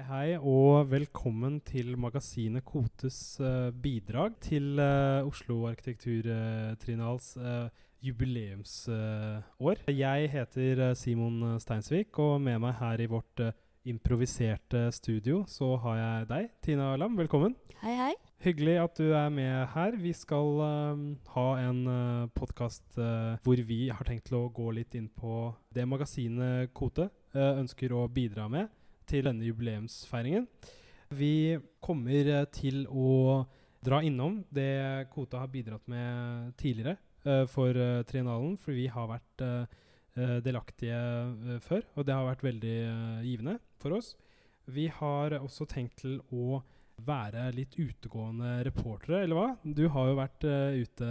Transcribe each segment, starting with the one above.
Hei, hei, og velkommen til magasinet Kotes uh, bidrag til uh, Oslo Arkitekturtrinals uh, jubileumsår. jeg heter eh, Simon Steinsvik, og med meg her i vårt eh, improviserte studio så har jeg deg, Tina Lam. Velkommen. Hei, hei. Hyggelig at du er med her. Vi skal ha en uh, podkast hvor vi har tenkt til å gå litt inn på det magasinet Kote ønsker å bidra med til denne jubileumsfeiringen. Vi kommer uh, til å dra innom det Kota har bidratt med tidligere uh, for uh, triennalen, for vi har vært delaktige før, og det har vært veldig givende for oss. Vi har også tenkt til å være litt utegående reportere, eller hva? Du har jo vært uh, ute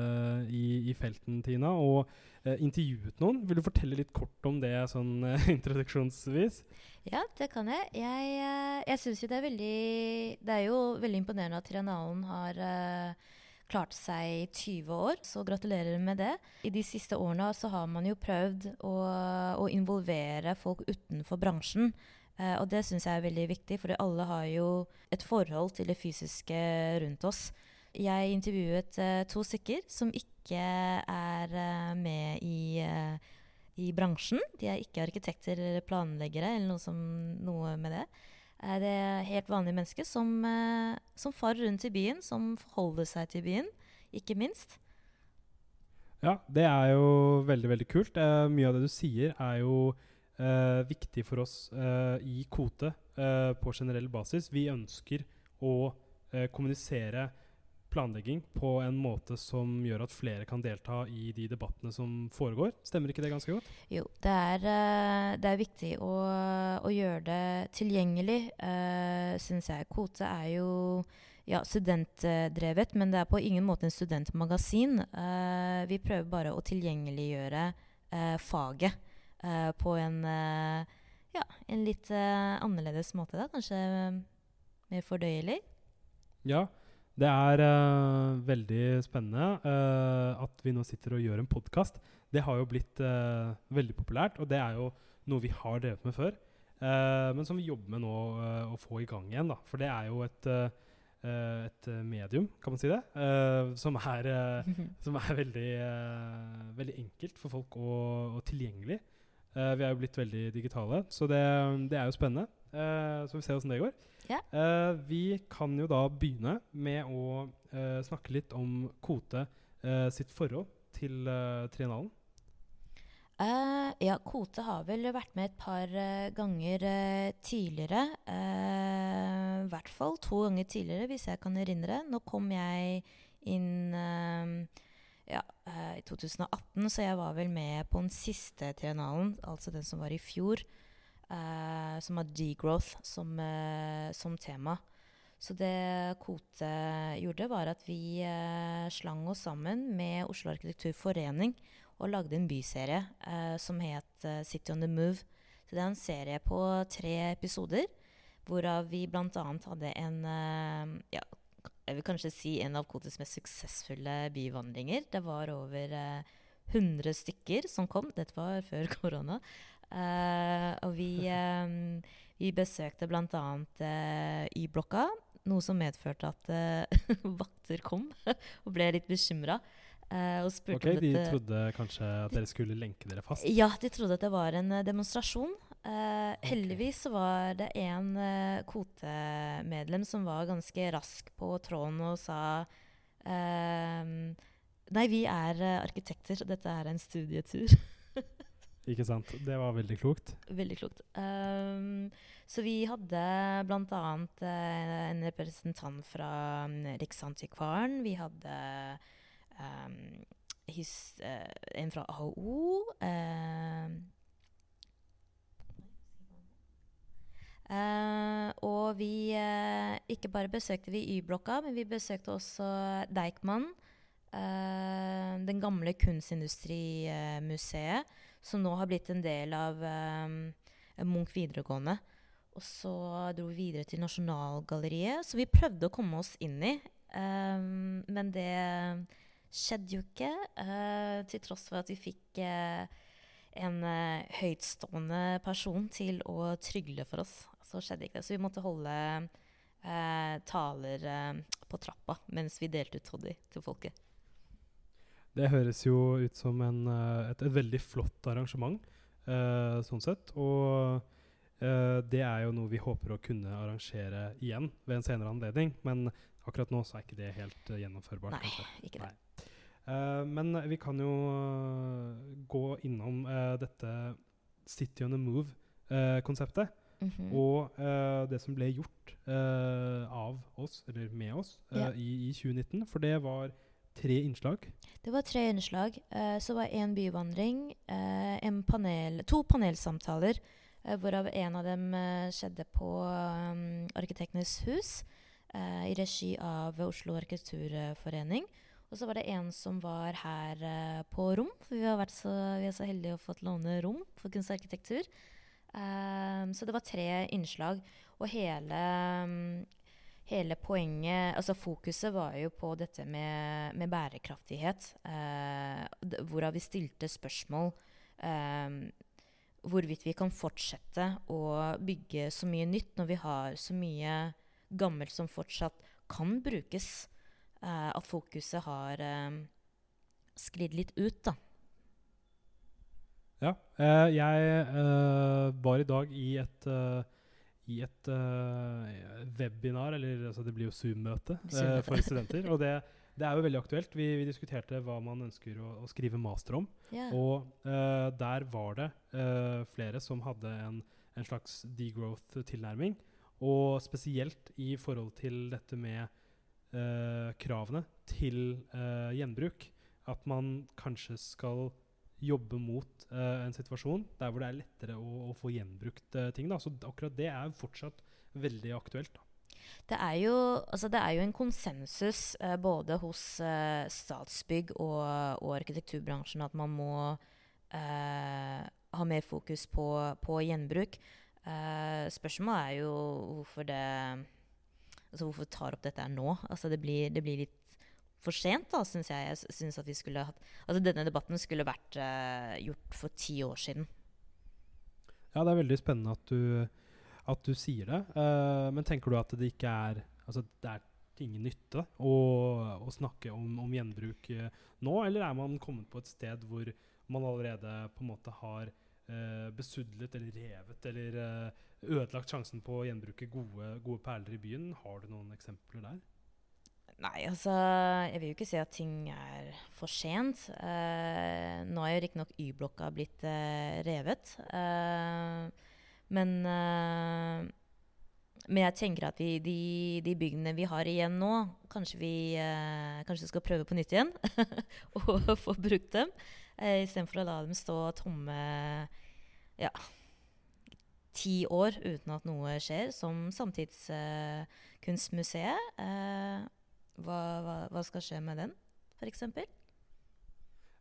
i, i, felten, Tina, og uh, intervjuet noen. Vil du fortelle litt kort om det sånn uh, introduksjonsvis? Ja, det kan jeg. Jeg, jeg syns jo det er veldig Det er jo veldig imponerende at Trianalen har klart seg i 20 år, så gratulerer med det. I de siste årene så har man jo prøvd å, å involvere folk utenfor bransjen. Uh, og det syns jeg er veldig viktig, for alle har jo et forhold til det fysiske rundt oss. Jeg intervjuet uh, to stykker som ikke er uh, med i, i, bransjen. De er ikke arkitekter eller planleggere eller noe, som, noe med det. det er helt vanlige mennesker som, som farer rundt i byen, som forholder seg til byen, ikke minst. Ja, det er jo veldig, veldig kult. mye av det du sier, er jo uh, viktig for oss eh, i Kote uh, på generell basis. Vi ønsker å kommunisere planlegging på en måte som gjør at flere kan delta i de debattene som foregår. Stemmer ikke det ganske godt? Jo, det er, det er viktig å, å, gjøre det tilgjengelig, uh, syns jeg. Kote er jo ja, studentdrevet, men det er på ingen måte en studentmagasin. Uh, vi prøver bare å tilgjengeliggjøre uh, faget uh, på en, uh, ja, en litt uh, annerledes måte. da, Kanskje mer fordøyelig. Ja, det er veldig spennende at vi nå sitter og gjør en podkast. Det har jo blitt veldig populært, og det er jo noe vi har drevet med før. men som vi jobber med nå å få i gang igjen. da, For det er jo et Uh, et medium, kan man si det, uh, som, er, uh, som er, veldig, veldig enkelt for folk og, og tilgjengelig. Uh, vi er jo blitt veldig digitale, så det, det er jo spennende. Uh, så vi ser åssen det går. Yeah. Uh, vi kan jo da begynne med å snakke litt om Kote sitt forhold til triennalen. ja, Kote har vel vært med et par ganger tidligere. I hvert fall to ganger tidligere, hvis jeg kan erindre. Nå kom jeg inn ja, uh, i 2018, så jeg var vel med på den siste triennalen, altså den som var i fjor, uh, som har degrowth som, uh, som, tema. Så det Kote gjorde, var at vi slang oss sammen med Oslo Arkitekturforening og lagde en byserie som het City on the Move. Så det er en serie på tre episoder, hvorav vi bl.a. hadde en ja, jeg vil kanskje si en av Kotes mest suksessfulle byvandringer. Det var over eh, 100 stykker som kom. Dette var før korona. Eh, og vi, eh, vi besøkte bl.a. Eh, Y-blokka, noe som medførte at eh, vakter kom og ble litt bekymra. Uh, ok, De trodde kanskje at dere skulle lenke dere fast? Ja, de trodde at det var en uh, demonstrasjon. Uh, heldigvis Heldigvis var det en uh, kvotemedlem som var ganske rask på tråden og sa Nei, vi er arkitekter, og dette er en studietur. Ikke sant. Det var veldig klokt. Veldig klokt. Um, så vi hadde bl.a. Uh, en representant fra um, Riksantikvaren. Vi hadde um, his, uh, en fra AHO. Uh, uh, og vi Ikke bare besøkte vi Y-blokka, men vi besøkte også Deichman. den gamle kunstindustrimuseet, som nå har blitt en del av Munch videregående. Og så dro vi videre til Nasjonalgalleriet, så vi prøvde å komme oss inn i. Men det skjedde jo ikke, uh, til tross for at vi fikk uh, en uh, høytstående person til å trygle for oss. Så skjedde ikke det. Så vi måtte holde eh, taler eh, på trappa mens vi delte ut toddy til folket. Det høres jo ut som en, eh, et, et veldig flott arrangement, eh, sånn sett. Og eh, det er jo noe vi håper å kunne arrangere igjen ved en senere anledning. Men akkurat nå så er ikke det helt eh, gjennomførbart. Nei, kanskje. ikke det. Eh, men vi kan jo gå innom uh, dette City on the Move-konseptet. Mhm. Og uh, det som ble gjort uh, av oss, eller med oss, uh, Ja. i, i 2019. For det var tre innslag. Det var tre innslag. Eh, så var én byvandring, eh, en panel, to panelsamtaler, eh, hvorav en av dem eh, skjedde på um, Arkitektenes hus eh, i regi av Oslo arkitekturforening. Og så var det en som var her eh, på rom, for vi har vært så, vi er så heldige å fått låne rom for kunst og arkitektur. Eh, så det var tre innslag, og hele um, hele poenget, altså fokuset var jo på dette med, med bærekraftighet. Uh, hvorav vi stilte spørsmål um, hvorvidt vi kan fortsette å bygge så mye nytt når vi har så mye gammelt som fortsatt kan brukes. Uh, at fokuset har sklidd litt ut, da. Ja. eh, jeg eh, var i dag i et eh, i et uh, webinar, eller altså det blir jo Zoom-møte uh, for studenter. Og det, det er jo veldig aktuelt. Vi, vi diskuterte hva man ønsker å, å skrive master om. Yeah. Og uh, der var det flere som hadde en, en slags degrowth-tilnærming. Og spesielt i forhold til dette med kravene til gjenbruk. At man kanskje skal jobbe mot uh, en situasjon der hvor det er lettere å, å få gjenbrukt uh, ting. Da. Så akkurat det er fortsatt veldig aktuelt. Da. Det er jo, altså det er jo en konsensus uh, både hos Statsbygg og, og arkitekturbransjen at man må ha mer fokus på, på gjenbruk. Spørsmålet er jo hvorfor det Altså hvorfor tar opp dette nå. Altså det blir, det blir litt for sent, da, syns jeg. Jeg synes at vi skulle hatt Altså denne debatten skulle vært uh, gjort for ti år siden. Ja, det er veldig spennende at du, at du sier det. Uh, men tenker du at det ikke er Altså, det er til ingen nytte å, å snakke om, om gjenbruk eh, nå, eller er man kommet på et sted hvor man allerede på en måte har besudlet eller revet eller ødelagt sjansen på å gjenbruke gode, gode perler i byen? Har du noen eksempler der? Nei, altså Jeg vil jo ikke si at ting er for sent. Eh, nå er jo riktignok Y-blokka blitt eh, revet. Eh, men eh, Men jeg tenker at vi, de, de byggene vi har igjen nå, kanskje vi eh, kanskje skal prøve på nytt igjen. og få brukt dem. Uh, Istedenfor å la dem stå tomme ja, ti år uten at noe skjer, som Samtidskunstmuseet. Eh, hva, hva, hva skal skje med den, f.eks.?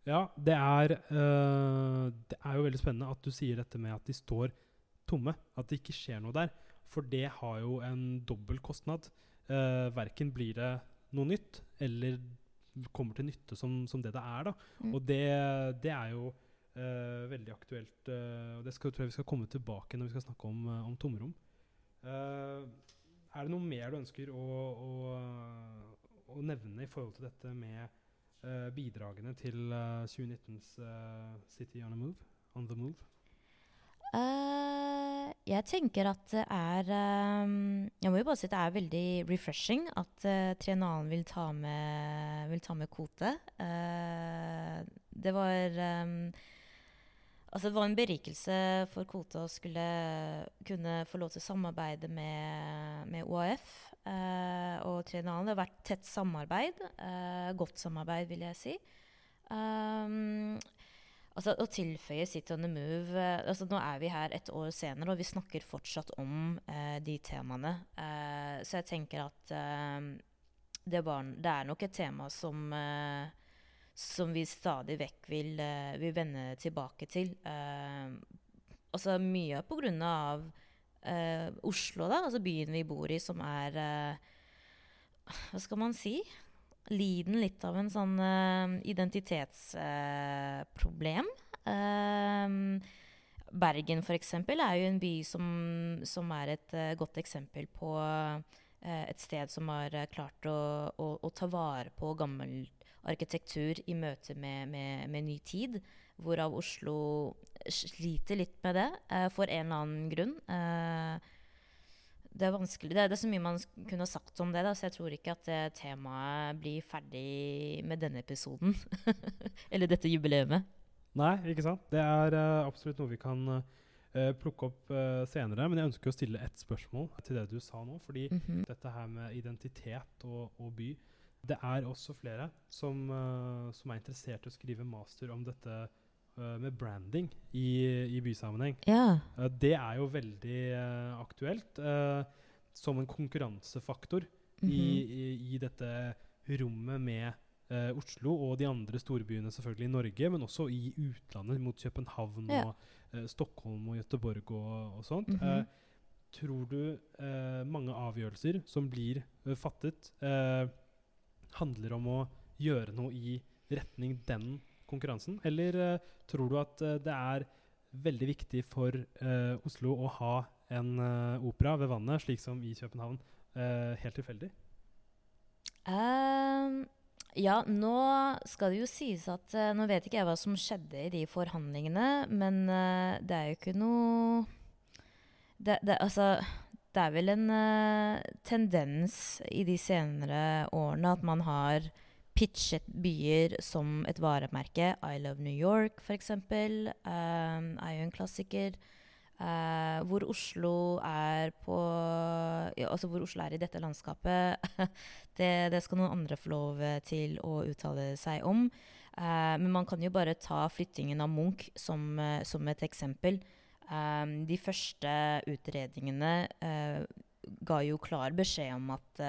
Ja, det er, øh, det er jo veldig spennende at du sier dette med at de står tomme. At det ikke skjer noe der. For det har jo en dobbel kostnad. Uh, verken blir det noe nytt, eller kommer til nytte som, som det det er. Mm. Og det, det er jo uh, veldig aktuelt. Uh, og det skal, tror jeg vi skal komme tilbake når vi skal snakke om, eh, om tomrom. Eh, er det noe mer du ønsker å, å, å nevne i forhold til dette med uh, bidragene til uh, 2019s uh, City on, move, on the Move? Eh, jeg tenker at det er um, Jeg må jo bare si at det er veldig refreshing at uh, Triennalen vil ta med, vil ta med kvote. Eh, det var um, Altså, det var en berikelse for Kvote å skulle kunne få lov til å samarbeide med, med OAF eh, og Triennalen. Det har vært tett samarbeid. eh, godt samarbeid, vil jeg si. Um, Altså Å tilføye Sit on the Move eh, altså Nå er vi her et år senere, og vi snakker fortsatt om eh, de temaene. Eh, så jeg tenker at eh, det, var, det er nok et tema som, eh, som vi stadig vekk vil, eh, vil vende tilbake til. Eh, altså Mye på grunn av eh, Oslo, da, altså byen vi bor i, som er eh, Hva skal man si? liden litt av en sånn uh, identitetsproblem. Bergen f.eks. er jo en by som, som er et uh, godt eksempel på uh, et sted som har klart å, å, å, ta vare på gammel arkitektur i møte med, med, med, ny tid. Hvorav Oslo sliter litt med det for en eller annen grunn. det er vanskelig. Det det er, så mye man kunne ha sagt om det, da, så jeg tror ikke at det temaet blir ferdig med denne episoden. Eller dette jubileet. Nei, ikke sant. Det er uh, absolutt noe vi kan uh, plukke opp uh, senere. Men jeg ønsker å stille ett spørsmål til det du sa nå. Fordi mm -hmm. dette her med identitet og, og, by Det er også flere som, som, er interessert i å skrive master om dette med branding i, i bysammenheng. Ja. det er jo veldig aktuelt som en konkurransefaktor mm -hmm. i, mhm. i, i dette rommet med eh, Oslo og de andre storbyene selvfølgelig i Norge, men også i utlandet, mot København ja. og eh, Stockholm og Göteborg og, og sånt. Mm -hmm. tror du eh, mange avgjørelser som blir eh, fattet, handler om å gjøre noe i retning den konkurransen? Eller tror du at det er veldig viktig for Oslo å ha en opera ved vannet, slik som i København, helt tilfeldig? Um, ja, nå skal det jo sies at Nå vet ikke jeg hva som skjedde i de forhandlingene, men det er jo ikke noe det, det, altså, det er vel en tendens i de senere årene at man har pitchet byer som et varemerke. I Love New York, f.eks., um, er jo en klassiker. Uh, hvor Oslo er på ja, Altså hvor Oslo er i dette landskapet, det, det, skal noen andre få lov til å uttale seg om. Uh, men man kan jo bare ta flyttingen av Munch som, uh, som et eksempel. Um, de første utredningene ga jo klar beskjed om at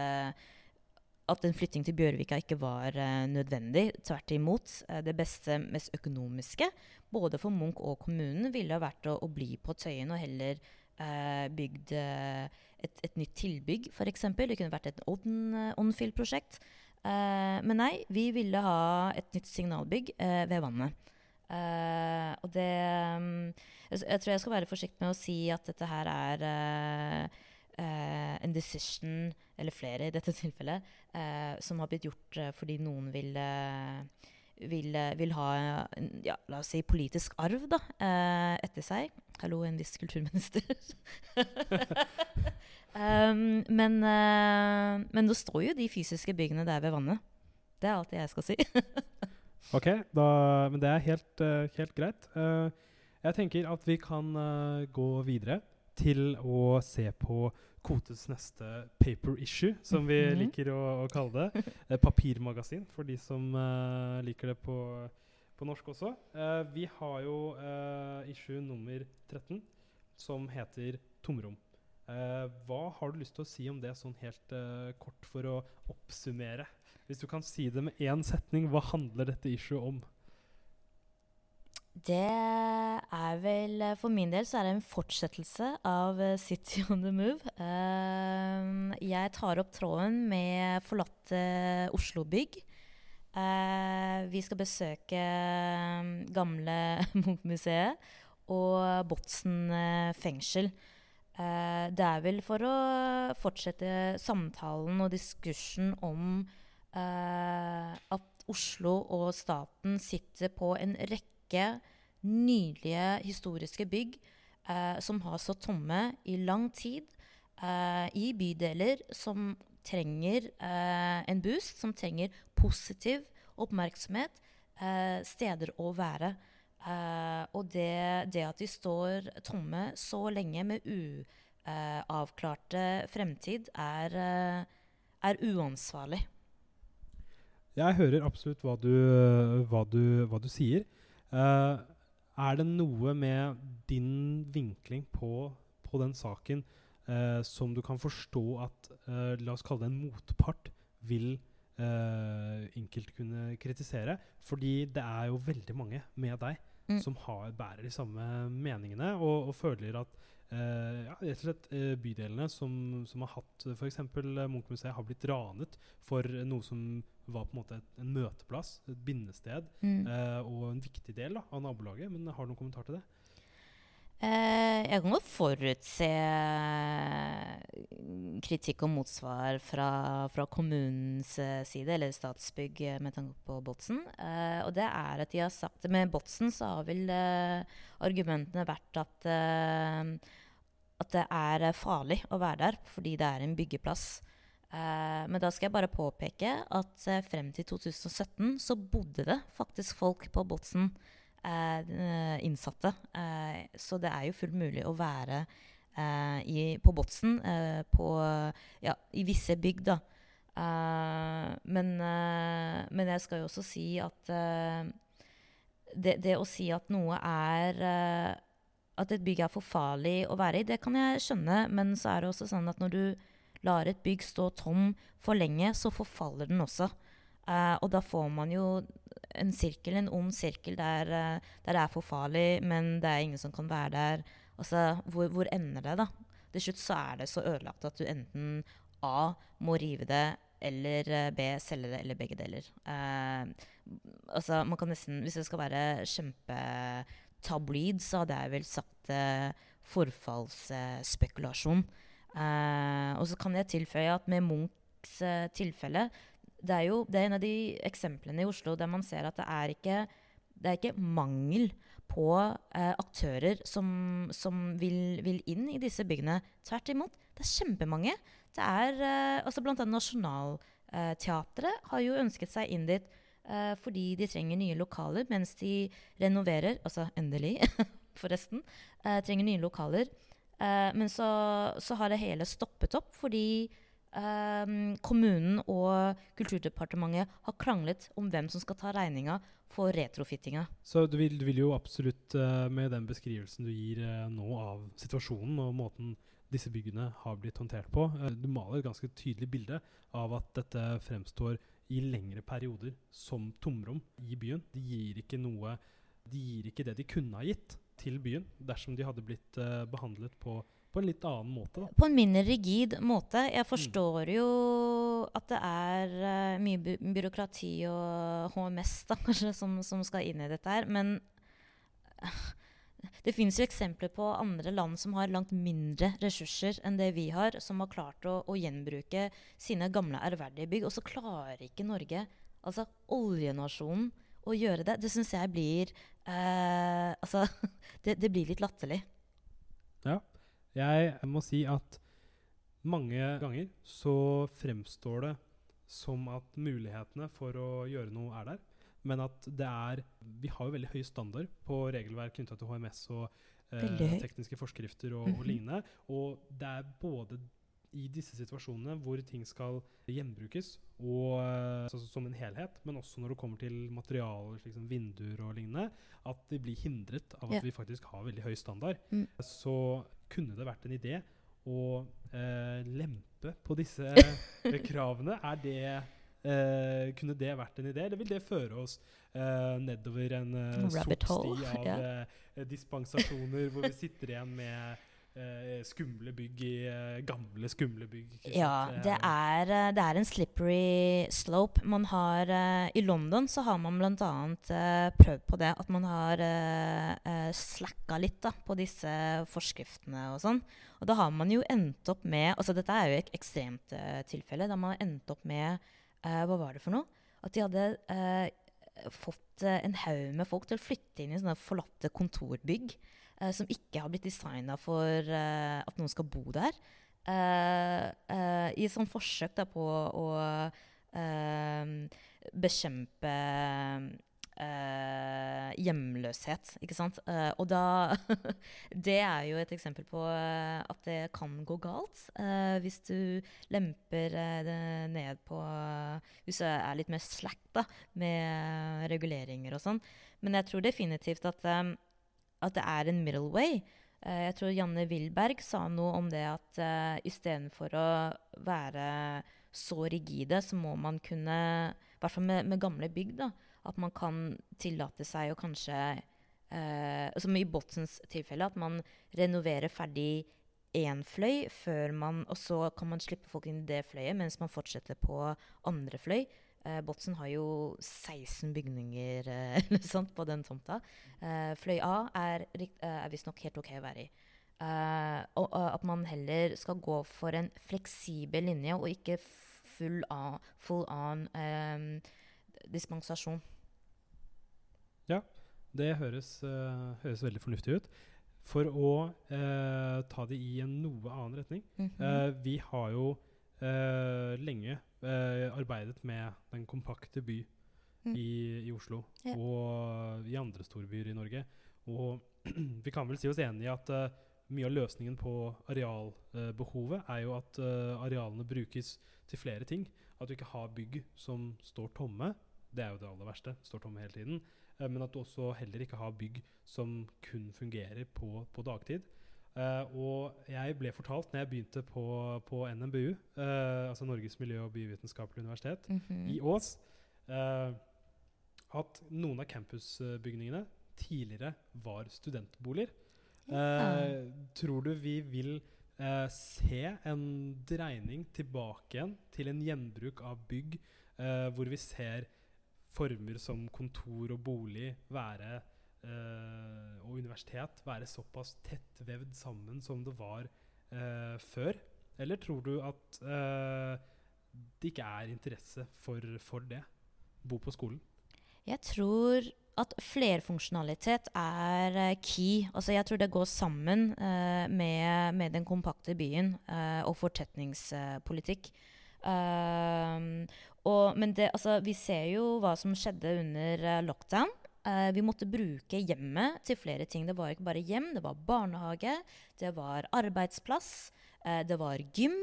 at en flytting til Bjørvika ikke var uh, nødvendig. Tvert imot. Uh, det beste, mest økonomiske, både for Munch og kommunen, ville ha vært å, å bli på Tøyen og heller uh, bygd et, et, nytt tilbygg, f.eks. Det kunne vært et Onfield-prosjekt. men nei, vi ville ha et nytt signalbygg ved vannet. og det um, jeg, jeg, tror jeg skal være forsiktig med å si at dette her er en decision eller flere i dette tilfellet, eh, som har blitt gjort eh, fordi noen vil, eh, vil, eh, vil ha ja, la oss si politisk arv da, eh, etter seg. Hallo, en viss kulturminister. um, men, uh, men det står jo de fysiske byggene der ved vannet. Det er alt jeg skal si. ok, da, men det er helt, uh, helt greit. Uh, jeg tenker at vi kan gå videre til å se på Kotes neste paper issue, som vi mm -hmm. liker å, å, kalle det. Eh, papirmagasin, for de som eh, liker det på, på norsk også. Eh, vi har jo uh, issue nummer 13, som heter Tomrom. hva har du lyst til å si om det sånn helt kort for å oppsummere? Hvis du kan si det med én setning, hva handler dette issue om? Det er vel For min del så er det en fortsettelse av eh, City on the Move. Uh, jeg tar opp tråden med forlatte Oslo-bygg. Uh, vi skal besøke gamle Munch-museet og Botsen fengsel. Det er vel for å fortsette samtalen og diskursen om at Oslo og staten sitter på en rekke rekke nydelige historiske bygg eh, som har stått tomme i lang tid. Eh, I bydeler som trenger eh, en boost, som trenger positiv oppmerksomhet. Eh, steder å være. Eh, og det, det, at de står tomme så lenge med uavklarte fremtid, er, eh, er uansvarlig. Jeg hører absolutt hva du, hva du, hva du sier. Uh, er det noe med din vinkling på, på den saken uh, som du kan forstå at uh, la oss kalle det en motpart vil enkelt kunne kritisere? Fordi det er jo veldig mange med deg mm. som har, bærer de samme meningene og, og føler at ja, rett og slett bydelene som, som, har hatt f.eks. Munch-museet, har blitt ranet for noe som var på en måte et, en møteplass, et bindested, mm. eh, og en viktig del da, av nabolaget. Men har du noen kommentar til det? Eh, jeg kan godt forutse kritikk og motsvar fra, fra kommunens eh, side, eller Statsbygg, eh, med tanke på Botsen. Eh, og det er at de har sagt Med Botsen så har vel eh, argumentene vært at, eh, at det er farlig å være der fordi det er en byggeplass. Eh, men da skal jeg bare påpeke at frem til 2017 så bodde det faktisk folk på Botsen. innsatte. så det er jo fullt mulig å være eh, i, på Botsen eh, på, ja, i visse bygg, da. Eh, men, eh, men, jeg skal jo også si at eh, det, det, å si at noe er At et bygg er for farlig å være i, det kan jeg skjønne. Men så er det også sånn at når du lar et bygg stå tom for lenge, så forfaller den også. Uh, og da får man jo en sirkel, en ond sirkel, der, uh, der, det er for farlig, men det er ingen som kan være der. Altså, hvor, hvor, ender det, da? Til slutt så er det så ødelagt at du enten A må rive det, eller eh, B selge det, eller begge deler. Uh, altså, man kan nesten Hvis det skal være kjempetabloid, så hadde jeg vel sagt forfallsspekulasjon. Uh, og så kan jeg tilføye at med Munchs tilfelle det er jo det er en av de eksemplene i Oslo der man ser at det er ikke, det er ikke mangel på eh, aktører som, som vil, vil, inn i disse byggene. Tvert imot. Det er kjempemange. Det er, eh, altså Blant annet Nationaltheatret eh, har jo ønsket seg inn dit eh, fordi de trenger nye lokaler mens de renoverer. Altså endelig, forresten. Eh, trenger nye lokaler. Eh, men så, så, har det hele stoppet opp fordi kommunen og Kulturdepartementet har kranglet om hvem som skal ta regninga for retrofittinga. Så du vil, du vil, jo absolutt, uh, med den beskrivelsen du gir uh, nå av situasjonen og måten disse byggene har blitt håndtert på, uh, du maler et ganske tydelig bilde av at dette fremstår i lengre perioder som tomrom i byen. De gir ikke noe De gir ikke det de kunne ha gitt til byen dersom de hadde blitt behandlet på på en litt annen måte. Da. På en mindre rigid måte. Jeg mm. forstår mm. jo at det er uh, mye by byråkrati og HMS da, kanskje, som, som, skal inn i dette her. Men uh, det finnes jo eksempler på andre land som har langt mindre ressurser enn det vi har, som har klart å, å gjenbruke sine gamle, ærverdige bygg. Og så klarer ikke Norge, altså oljenasjonen, å gjøre det. Det syns jeg blir uh, Altså, det, det blir litt latterlig. Ja. Jeg må si at mange ganger så fremstår det som at mulighetene for å gjøre noe er der. Men at det er Vi har jo veldig høy standard på regelverk knytta til HMS og eh, tekniske forskrifter og, og, lignende. Og det er både i disse situasjonene hvor ting skal gjenbrukes og, altså, som en helhet, men også når det kommer til materialer slik som vinduer og lignende, at de blir hindret av at ja. vi faktisk har veldig høy standard. Mm. Så kunne det vært en idé å eh, lempe på disse eh, kravene? Er det eh, Kunne det vært en idé, eller vil det føre oss eh, nedover en eh, sort sti av yeah. dispensasjoner, hvor vi sitter igjen med skumle bygg i uh, gamle, skumle bygg. Ja, det er, uh, det er, en slippery slope. Man har, I London så har man bl.a. Uh, prøvd på det. At man har slacka litt da, på disse forskriftene og sånn. Og da har man jo endt opp med altså Dette er jo et ekstremt tilfelle. Da man har endt opp med Hva var det for noe? At de hadde fått en haug med folk til å flytte inn i sånne forlatte kontorbygg uh, som ikke har blitt designa for uh, at noen skal bo der. Uh, I et sånt forsøk da, på å bekjempe hjemløshet, ikke sant. og da Det er jo et eksempel på at det kan gå galt. hvis du lemper det ned på Hvis du er litt mer slack da, med reguleringer og sånn. Men jeg tror definitivt at at det er en middle way. Uh, jeg tror Janne Wilberg sa noe om det at uh, istedenfor å være så rigide, så må man kunne I hvert fall med, med, gamle bygg, da, at man kan tillate seg å kanskje uh, Som i Botsens tilfelle, at man renoverer ferdig én fløy, før man, og så kan man slippe folk inn i det fløyet mens man fortsetter på andre fløy. Eh, Botsen har jo 16 bygninger eh, eller sånt på den tomta. Eh, Fløy A er, eh, er visstnok helt OK å være i. Eh, og at man heller skal gå for en fleksibel linje, og ikke full, on, full on dispensasjon. Det høres, uh, høres veldig fornuftig ut. For å uh, ta det i en noe annen retning mm -hmm. uh, Vi har jo lenge arbeidet med den kompakte by Mm. i, i Oslo Ja. og i andre storbyer i Norge. Og vi kan vel si oss enig i at uh, mye av løsningen på arealbehovet er jo at uh, arealene brukes til flere ting. At du ikke har bygg som står tomme. Det er jo det aller verste. Står tomme hele tiden. Eh, men at du også heller ikke har bygg som kun fungerer på, på dagtid. Eh, og jeg ble fortalt når jeg begynte på, på NMBU, uh, altså Norges miljø- og biovitenskapelige universitet, Mhm. i Ås, uh, at noen av campusbygningene tidligere var studentboliger. Ja. tror du vi vil eh, se en dreining tilbake igjen til en gjenbruk av bygg, eh, hvor vi ser former som kontor og bolig være eh, og universitet være såpass tett vevd sammen som det var eh, før? Eller tror du at eh, det ikke er interesse for, for det? Bo på skolen? Jeg tror at flerfunksjonalitet er eh, key. Altså jeg tror det går sammen uh, med, med den kompakte byen uh, og fortetningspolitikk. Uh, og, men det, altså, vi ser jo hva som skjedde under eh, lockdown. Eh, vi måtte bruke hjemmet til flere ting. Det var ikke bare hjem, det var barnehage, det var arbeidsplass, eh, det var gym.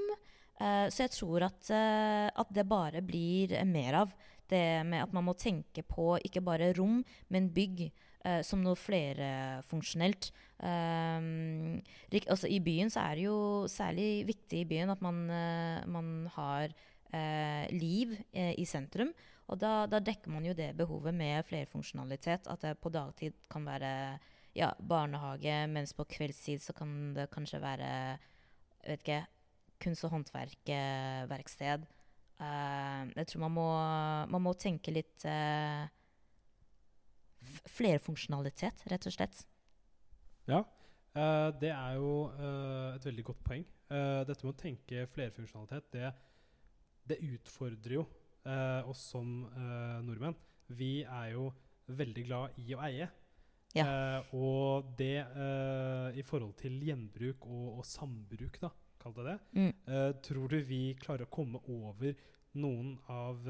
Eh, så jeg tror at, eh, at det bare blir mer av det med at man må tenke på ikke bare rom, men bygg eh, som noe flerfunksjonelt. Um, altså I byen så er det jo særlig viktig i byen at man, eh, man har eh, liv eh, i sentrum. Og da, da dekker man jo det behovet med flerfunksjonalitet. At det på dagtid kan være ja, barnehage, mens på kveldstid så kan det kanskje være vet ikke, kunst- og håndverkverksted. Uh, jeg tror man må, man må tenke litt uh, flerfunksjonalitet, rett og slett. Ja, uh, det er jo et veldig godt poeng. Dette med å tenke flerfunksjonalitet, det, det utfordrer jo eh, oss som eh, nordmenn. Vi er jo veldig glad i å eie. Ja. Eh, og det i forhold til gjenbruk og, og sambruk, da, kall det det. Mm. Tror du vi klarer å komme over noen av,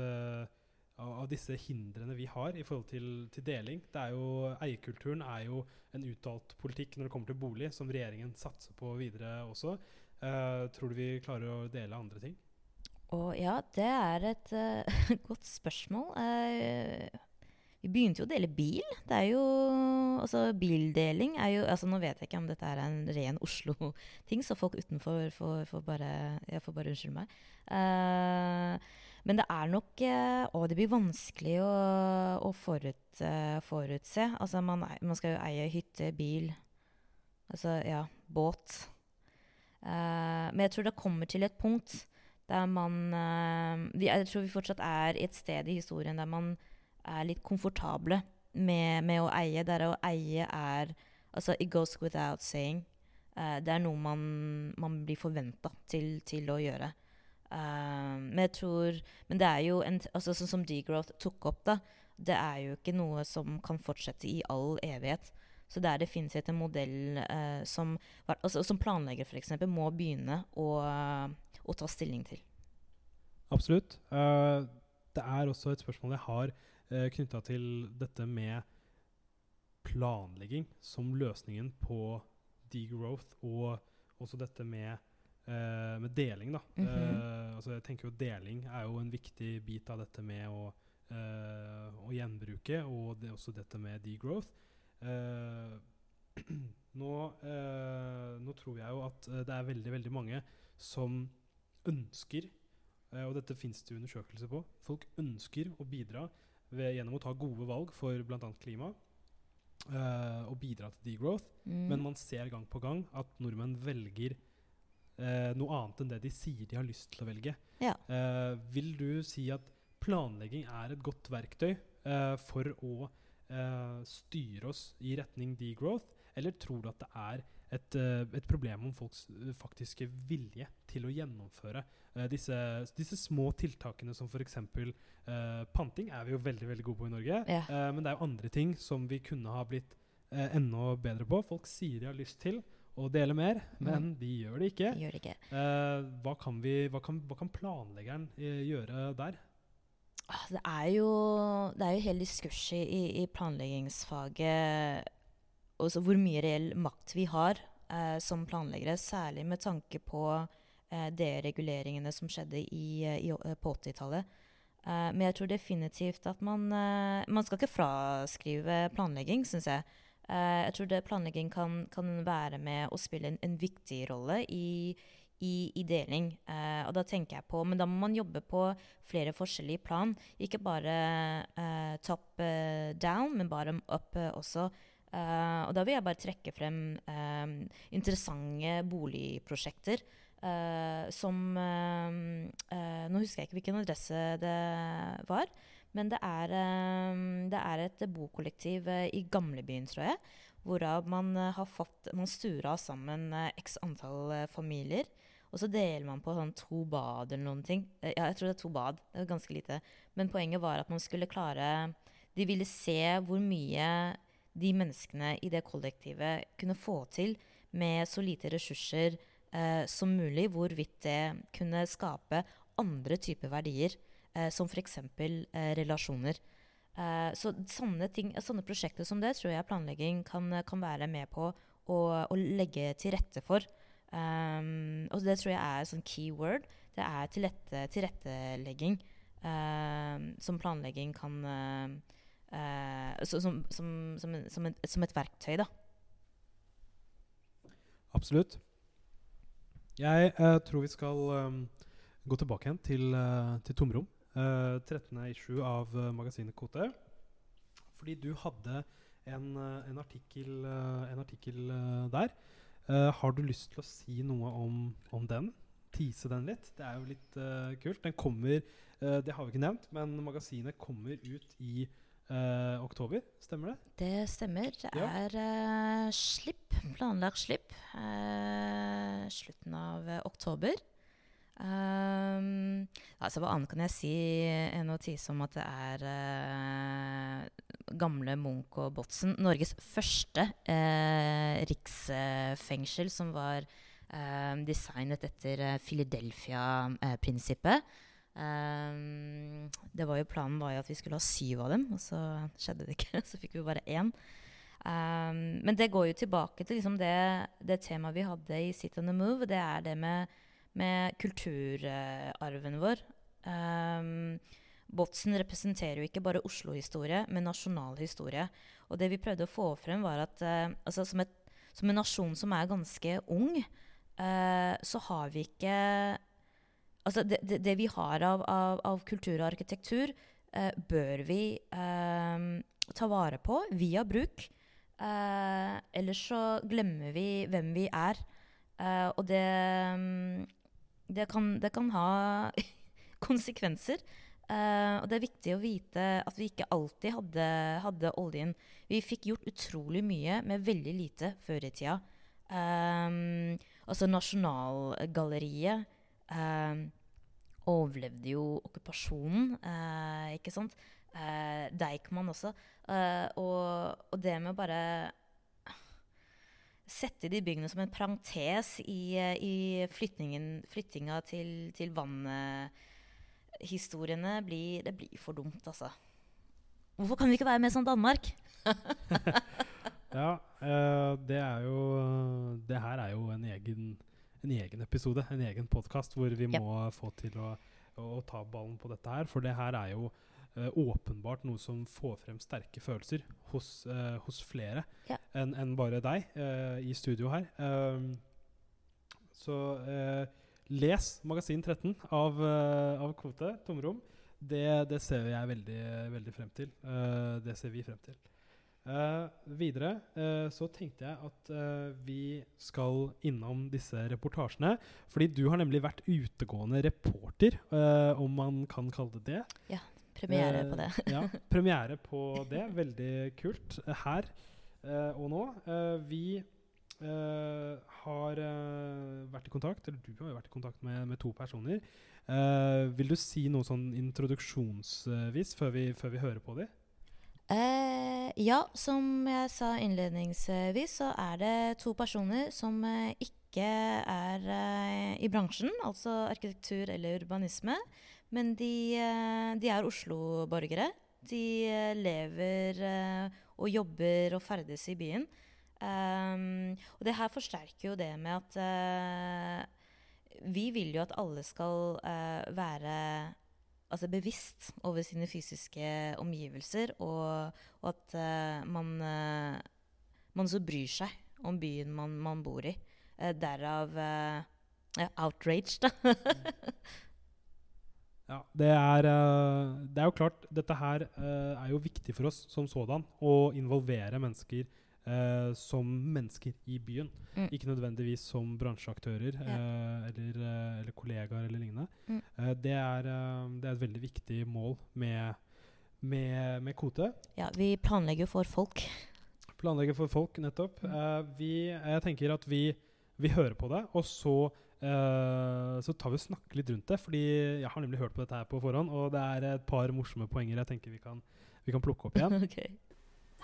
av av disse hindrene vi har i forhold til, til deling? Det er jo, eierkulturen er jo en uttalt politikk når det kommer til bolig, som regjeringen satser på videre også. Uh, tror du vi klarer å dele andre ting? Og ja, det er et uh, godt spørsmål. Uh, vi begynte jo å dele bil. Det er jo Altså, bildeling er jo altså Nå vet jeg ikke om dette er en ren Oslo-ting, så folk utenfor får, får bare Jeg får bare unnskylde meg. Uh, men det er nok Å, det blir vanskelig å, å forut, forutse. Altså, man, man skal jo eie hytte, bil Altså, ja, båt. Men jeg tror det kommer til et punkt der man eh, vi, Jeg tror vi fortsatt er i et sted i historien der man er litt komfortable med, med å eie. Der å eie er Altså, it goes without saying. Uh, det er noe man, man blir forventa til, til å gjøre. Uh, men jeg tror Men det er jo en, altså, Sånn som degrowth tok opp, da. Det er jo ikke noe som kan fortsette i all evighet. Så det finnes et modell uh, som, altså, som planlegger f.eks. må begynne å, å ta stilling til. Absolutt. Uh, det er også et spørsmål jeg har uh, knytta til dette med planlegging som løsningen på degrowth, og også dette med, uh, med deling. Da. Mm -hmm. uh, altså jeg tenker jo Deling er jo en viktig bit av dette med å, eh, å gjenbruke, og det, også dette med degrowth. Eh, nå, eh, nå tror jeg jo at eh, det er veldig, veldig mange som ønsker Eh, og dette fins det undersøkelser på. Folk ønsker å bidra ved, gjennom å ta gode valg for bl.a. klima. Uh, og bidra til degrowth. Mm. Men man ser gang på gang at nordmenn velger uh, noe annet enn det de sier de har lyst til å velge. Ja. Uh, vil du si at planlegging er et godt verktøy for å styre oss i retning degrowth, eller tror du at det er et, eh, et problem om folks eh, faktiske vilje til å gjennomføre uh, disse, disse små tiltakene som f.eks. Uh, panting er vi jo veldig veldig gode på i Norge. Ja. Uh, men det er jo andre ting som vi kunne ha blitt uh, enda bedre på. Folk sier de har lyst til å dele mer, men de gjør det ikke. Gjør det ikke. Hva, kan vi, hva, kan, hva kan planleggeren gjøre der? Ah, Det er jo, det er jo hele diskurset i, i planleggingsfaget også hvor mye reell makt vi har eh, som planleggere, særlig med tanke på eh, dereguleringene som skjedde i, eh, i, på 80-tallet. Eh, men jeg tror definitivt at man eh, Man skal ikke fraskrive planlegging, syns jeg. Eh, jeg tror det planlegging kan, kan være med å spille en, en viktig rolle i, i, i deling. Eh, og da tenker jeg på Men da må man jobbe på flere forskjellige plan. Ikke bare eh, top eh, down, men bare up eh, også. Eh, og da vil jeg bare trekke frem eh, interessante boligprosjekter. Uh, som uh, Nå husker jeg ikke hvilken adresse det var. Men det er, det er et bokollektiv i gamlebyen, tror jeg. Hvorav man har fått Man stura sammen x antall familier. Og så deler man på sånn to bad eller noen ting. Ja, jeg tror det er to bad. Det er ganske lite. Men poenget var at man skulle klare De ville se hvor mye de menneskene i det kollektivet kunne få til med så lite ressurser eh, som mulig. Hvorvidt det kunne skape andre typer verdier, eh, som f.eks. Eh, relasjoner. Eh, så sånne, ting, sånne prosjekter som det tror jeg planlegging kan, kan være med på å, å legge til rette for. Um, og det tror jeg er sånn key word. Det er tilrette, tilrettelegging um, som planlegging kan um, eh, som, som, som, som, et, som et verktøy, da. Absolutt. Jeg eh, tror vi skal um, gå tilbake igjen til, uh, til Tomrom. Uh, 13. issue av uh, magasinet Kote. Fordi du hadde en, en artikkel, en artikkel der. Har du lyst til å si noe om, om den? Tise den litt? Det er jo litt kult. Den kommer Det har vi ikke nevnt, men magasinet kommer ut i eh, oktober. Stemmer det? Det stemmer. Det Ja. er eh, slipp, planlagt slipp, eh, slutten av eh, oktober. Um, altså, hva annet kan jeg si enn å tise om at det er eh, gamle Munch og Botsen, Norges første eh, riksfengsel, som var eh, designet etter Philadelphia-prinsippet. Um, det var jo Planen var jo at vi skulle ha syv av dem, og så skjedde det ikke. Så fikk vi bare én. Um, men det går jo tilbake til liksom det, det temaet vi hadde i Sit on the Move. Det er det med, med kulturarven vår. Um, Botsen representerer jo ikke bare Oslo-historie, men nasjonal historie. Og det vi prøvde å få frem, var at uh, altså, som, et, som en nasjon som er ganske ung, uh, så har vi ikke Altså det, det, det vi har av, av, av kultur og arkitektur, eh, bør vi eh, ta vare på via bruk. Eh, ellers så glemmer vi hvem vi er. Eh, og det, mm, det, kan, det kan ha konsekvenser. Eh, og det er viktig å vite at vi ikke alltid hadde, hadde oljen. Vi fikk gjort utrolig mye med veldig lite før i tida. Um, altså Nasjonalgalleriet um, overlevde jo okkupasjonen, eh, ikke sant? Eh, Deichman også. Eh, og, og det med å bare sette de byggene som en parentes i, eh, i flyttingen, flyttinga til, til vannhistoriene, blir, det blir for dumt, altså. Hvorfor kan vi ikke være med som Danmark? Ja, eh, det er jo Det her er jo en egen, en egen episode, en egen podkast, hvor vi må få til å, å ta ballen på dette her. For det her er jo eh, åpenbart noe som får frem sterke følelser hos, uh, hos flere Ja. enn en bare deg uh, i studio her. Um, så les Magasin 13 av, av Kvote, Tomrom. Det, det ser jeg veldig, veldig frem til. Det ser vi frem til. Eh, videre uh, så tenkte jeg at uh, vi skal innom disse reportasjene. Fordi du har nemlig vært utegående reporter, om man kan kalle det det. Ja. Premiere på det. ja, premiere på det. Veldig kult. Her og nå. Vi har vært i kontakt, eller du har jo vært i kontakt med, med to personer. Vil du si noe sånn introduksjonsvis før vi, før vi hører på dem? Eh, ja, som jeg sa innledningsvis, så er det to personer som eh, ikke er eh, i bransjen, altså arkitektur eller urbanisme. Men de, de er Oslo-borgere. De lever og jobber og ferdes i byen. Um, og det her forsterker jo det med at vi vil jo at alle skal være altså bevisst over sine fysiske omgivelser, og, og at uh, man, uh, man så bryr seg om byen man, man bor i. Uh, derav ja, outrage, da. Ja, det er, det er jo klart Dette her er jo viktig for oss som sådan. Å involvere mennesker eh, som mennesker i byen. Mm. Ikke nødvendigvis som bransjeaktører Ja. eh, eller, eh, eller kollegaer eller lignende. Mm. Eh, det, er, eh, det er et veldig viktig mål med, med, med kvote. Ja, vi planlegger for folk. Planlegger for folk, nettopp. Mm. Eh, vi, jeg tenker at vi, vi hører på det, og så, Uh, så tar vi og snakker litt rundt det. Fordi jeg har nemlig hørt på dette her på forhånd, og det er et par morsomme poenger jeg tenker vi kan, vi kan plukke opp igjen. Okay.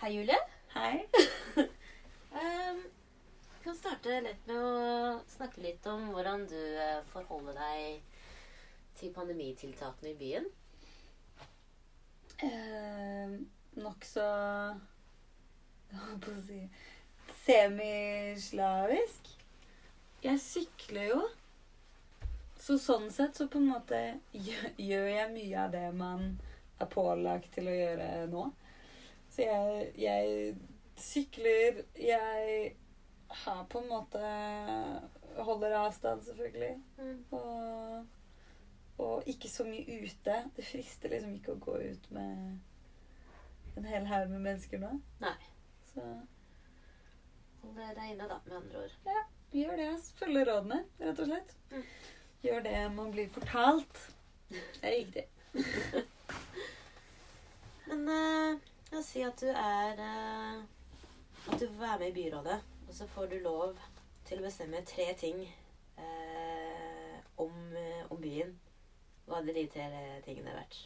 Hei, Julie. Hei. Kan starte litt med å snakke litt om hvordan du eh, forholder deg til pandemitiltakene i byen. Eh, Nokså holdt på å si semislavisk. Jeg sykler jo. Så sånn sett så på en måte gjør jeg mye av det man er pålagt til å gjøre nå. Så jeg, jeg sykler, jeg har på en måte Holder avstand, selvfølgelig. Og, og ikke så mye ute. Det frister liksom ikke å gå ut med en hel haug med mennesker nå. Nei. Så Hold deg inne, da, med andre ord. gjør det. ass. Følge rådene, rett og slett. Mm. Gjør det man blir fortalt. Det er riktig. Men uh, la oss si at du er uh, At du får være med i byrådet, og så får du lov til å bestemme tre ting eh, om, eh, om byen. Hva hadde de tre tingene vært?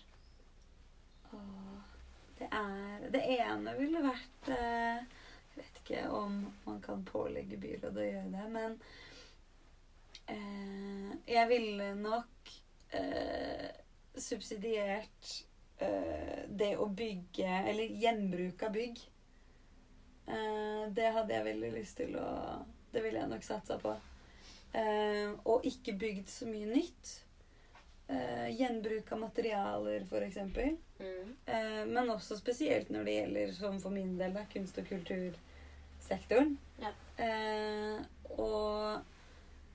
Det er Det ene ville vært eh, Jeg vet ikke om man kan pålegge byrådet å gjøre det, men eh, jeg ville nok eh, subsidiert eh, det å bygge Eller gjenbruk av bygg. Eh, det hadde jeg veldig lyst til å Det ville jeg nok satsa på. Eh, og ikke bygd så mye nytt. Eh, gjenbruk av materialer, f.eks. Mm. Eh, men også spesielt når det gjelder, som for min del, da, kunst- og kultursektoren. Ja. Eh, og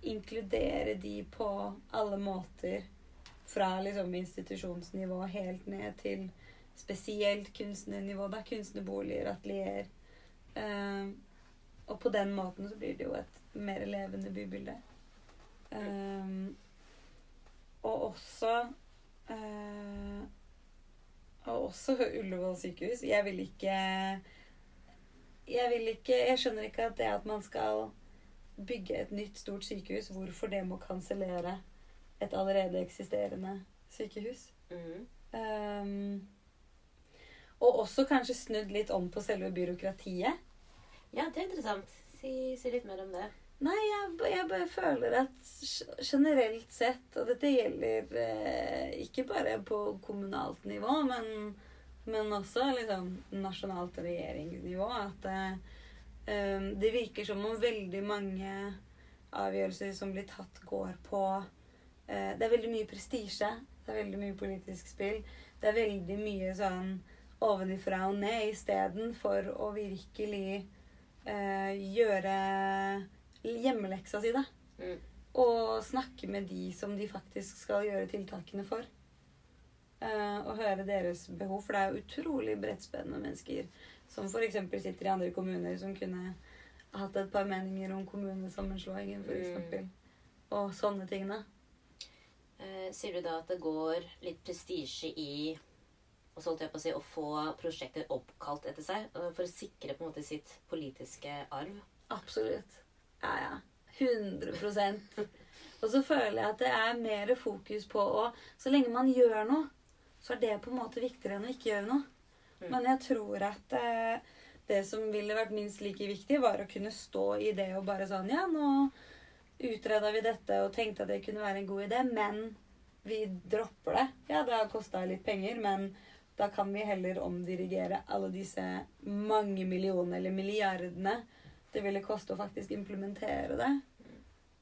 inkludere de på alle måter. Fra liksom institusjonsnivå helt ned til spesielt kunstnernivå. Da, kunstnerboliger, atelierer. Eh, og på den måten så blir det jo et mer levende bybilde. Um, og også uh, og også Ullevål sykehus. Jeg vil ikke Jeg vil ikke Jeg skjønner ikke at det at man skal bygge et nytt, stort sykehus, hvorfor det må kansellere et allerede eksisterende sykehus. Mm. Um, og også kanskje snudd litt om på selve byråkratiet. Ja, det er interessant. Si, si litt mer om det. Nei, jeg, jeg bare føler at generelt sett, og dette gjelder eh, ikke bare på kommunalt nivå, men, men også liksom nasjonalt regjeringsnivå, at eh, eh, det virker som om veldig mange avgjørelser som blir tatt, går på eh, Det er veldig mye prestisje, det er veldig mye politisk spill, det er veldig mye sånn ovenifra og ned istedenfor å virkelig eh, gjøre hjemmeleksa si, da. Mm. Og snakke med de som de faktisk skal gjøre tiltakene for. Eh, og høre deres behov, for det er utrolig breddspennende mennesker som f.eks. sitter i andre kommuner, som kunne hatt et par meninger om kommunesammenslåingen, f.eks. Og sånne ting, da. Eh, sier du da at det går litt prestisje i og så holdt jeg på å si, å få prosjekter oppkalt etter seg. øh, For å sikre på en måte sitt politiske arv. Absolutt. Ja, ja. 100% Og så føler jeg at det er mer fokus på å Så lenge man gjør noe, så er det på en måte viktigere enn å ikke gjøre noe. Mm. Men jeg tror at eh, det som ville vært minst like viktig, var å kunne stå i det og bare sånn Ja, nå utreda vi dette og tenkte at det kunne være en god idé, men vi dropper det. Ja, det har kosta litt penger, men da kan vi heller omdirigere alle disse mange millionene eller milliardene det ville koste å faktisk implementere det.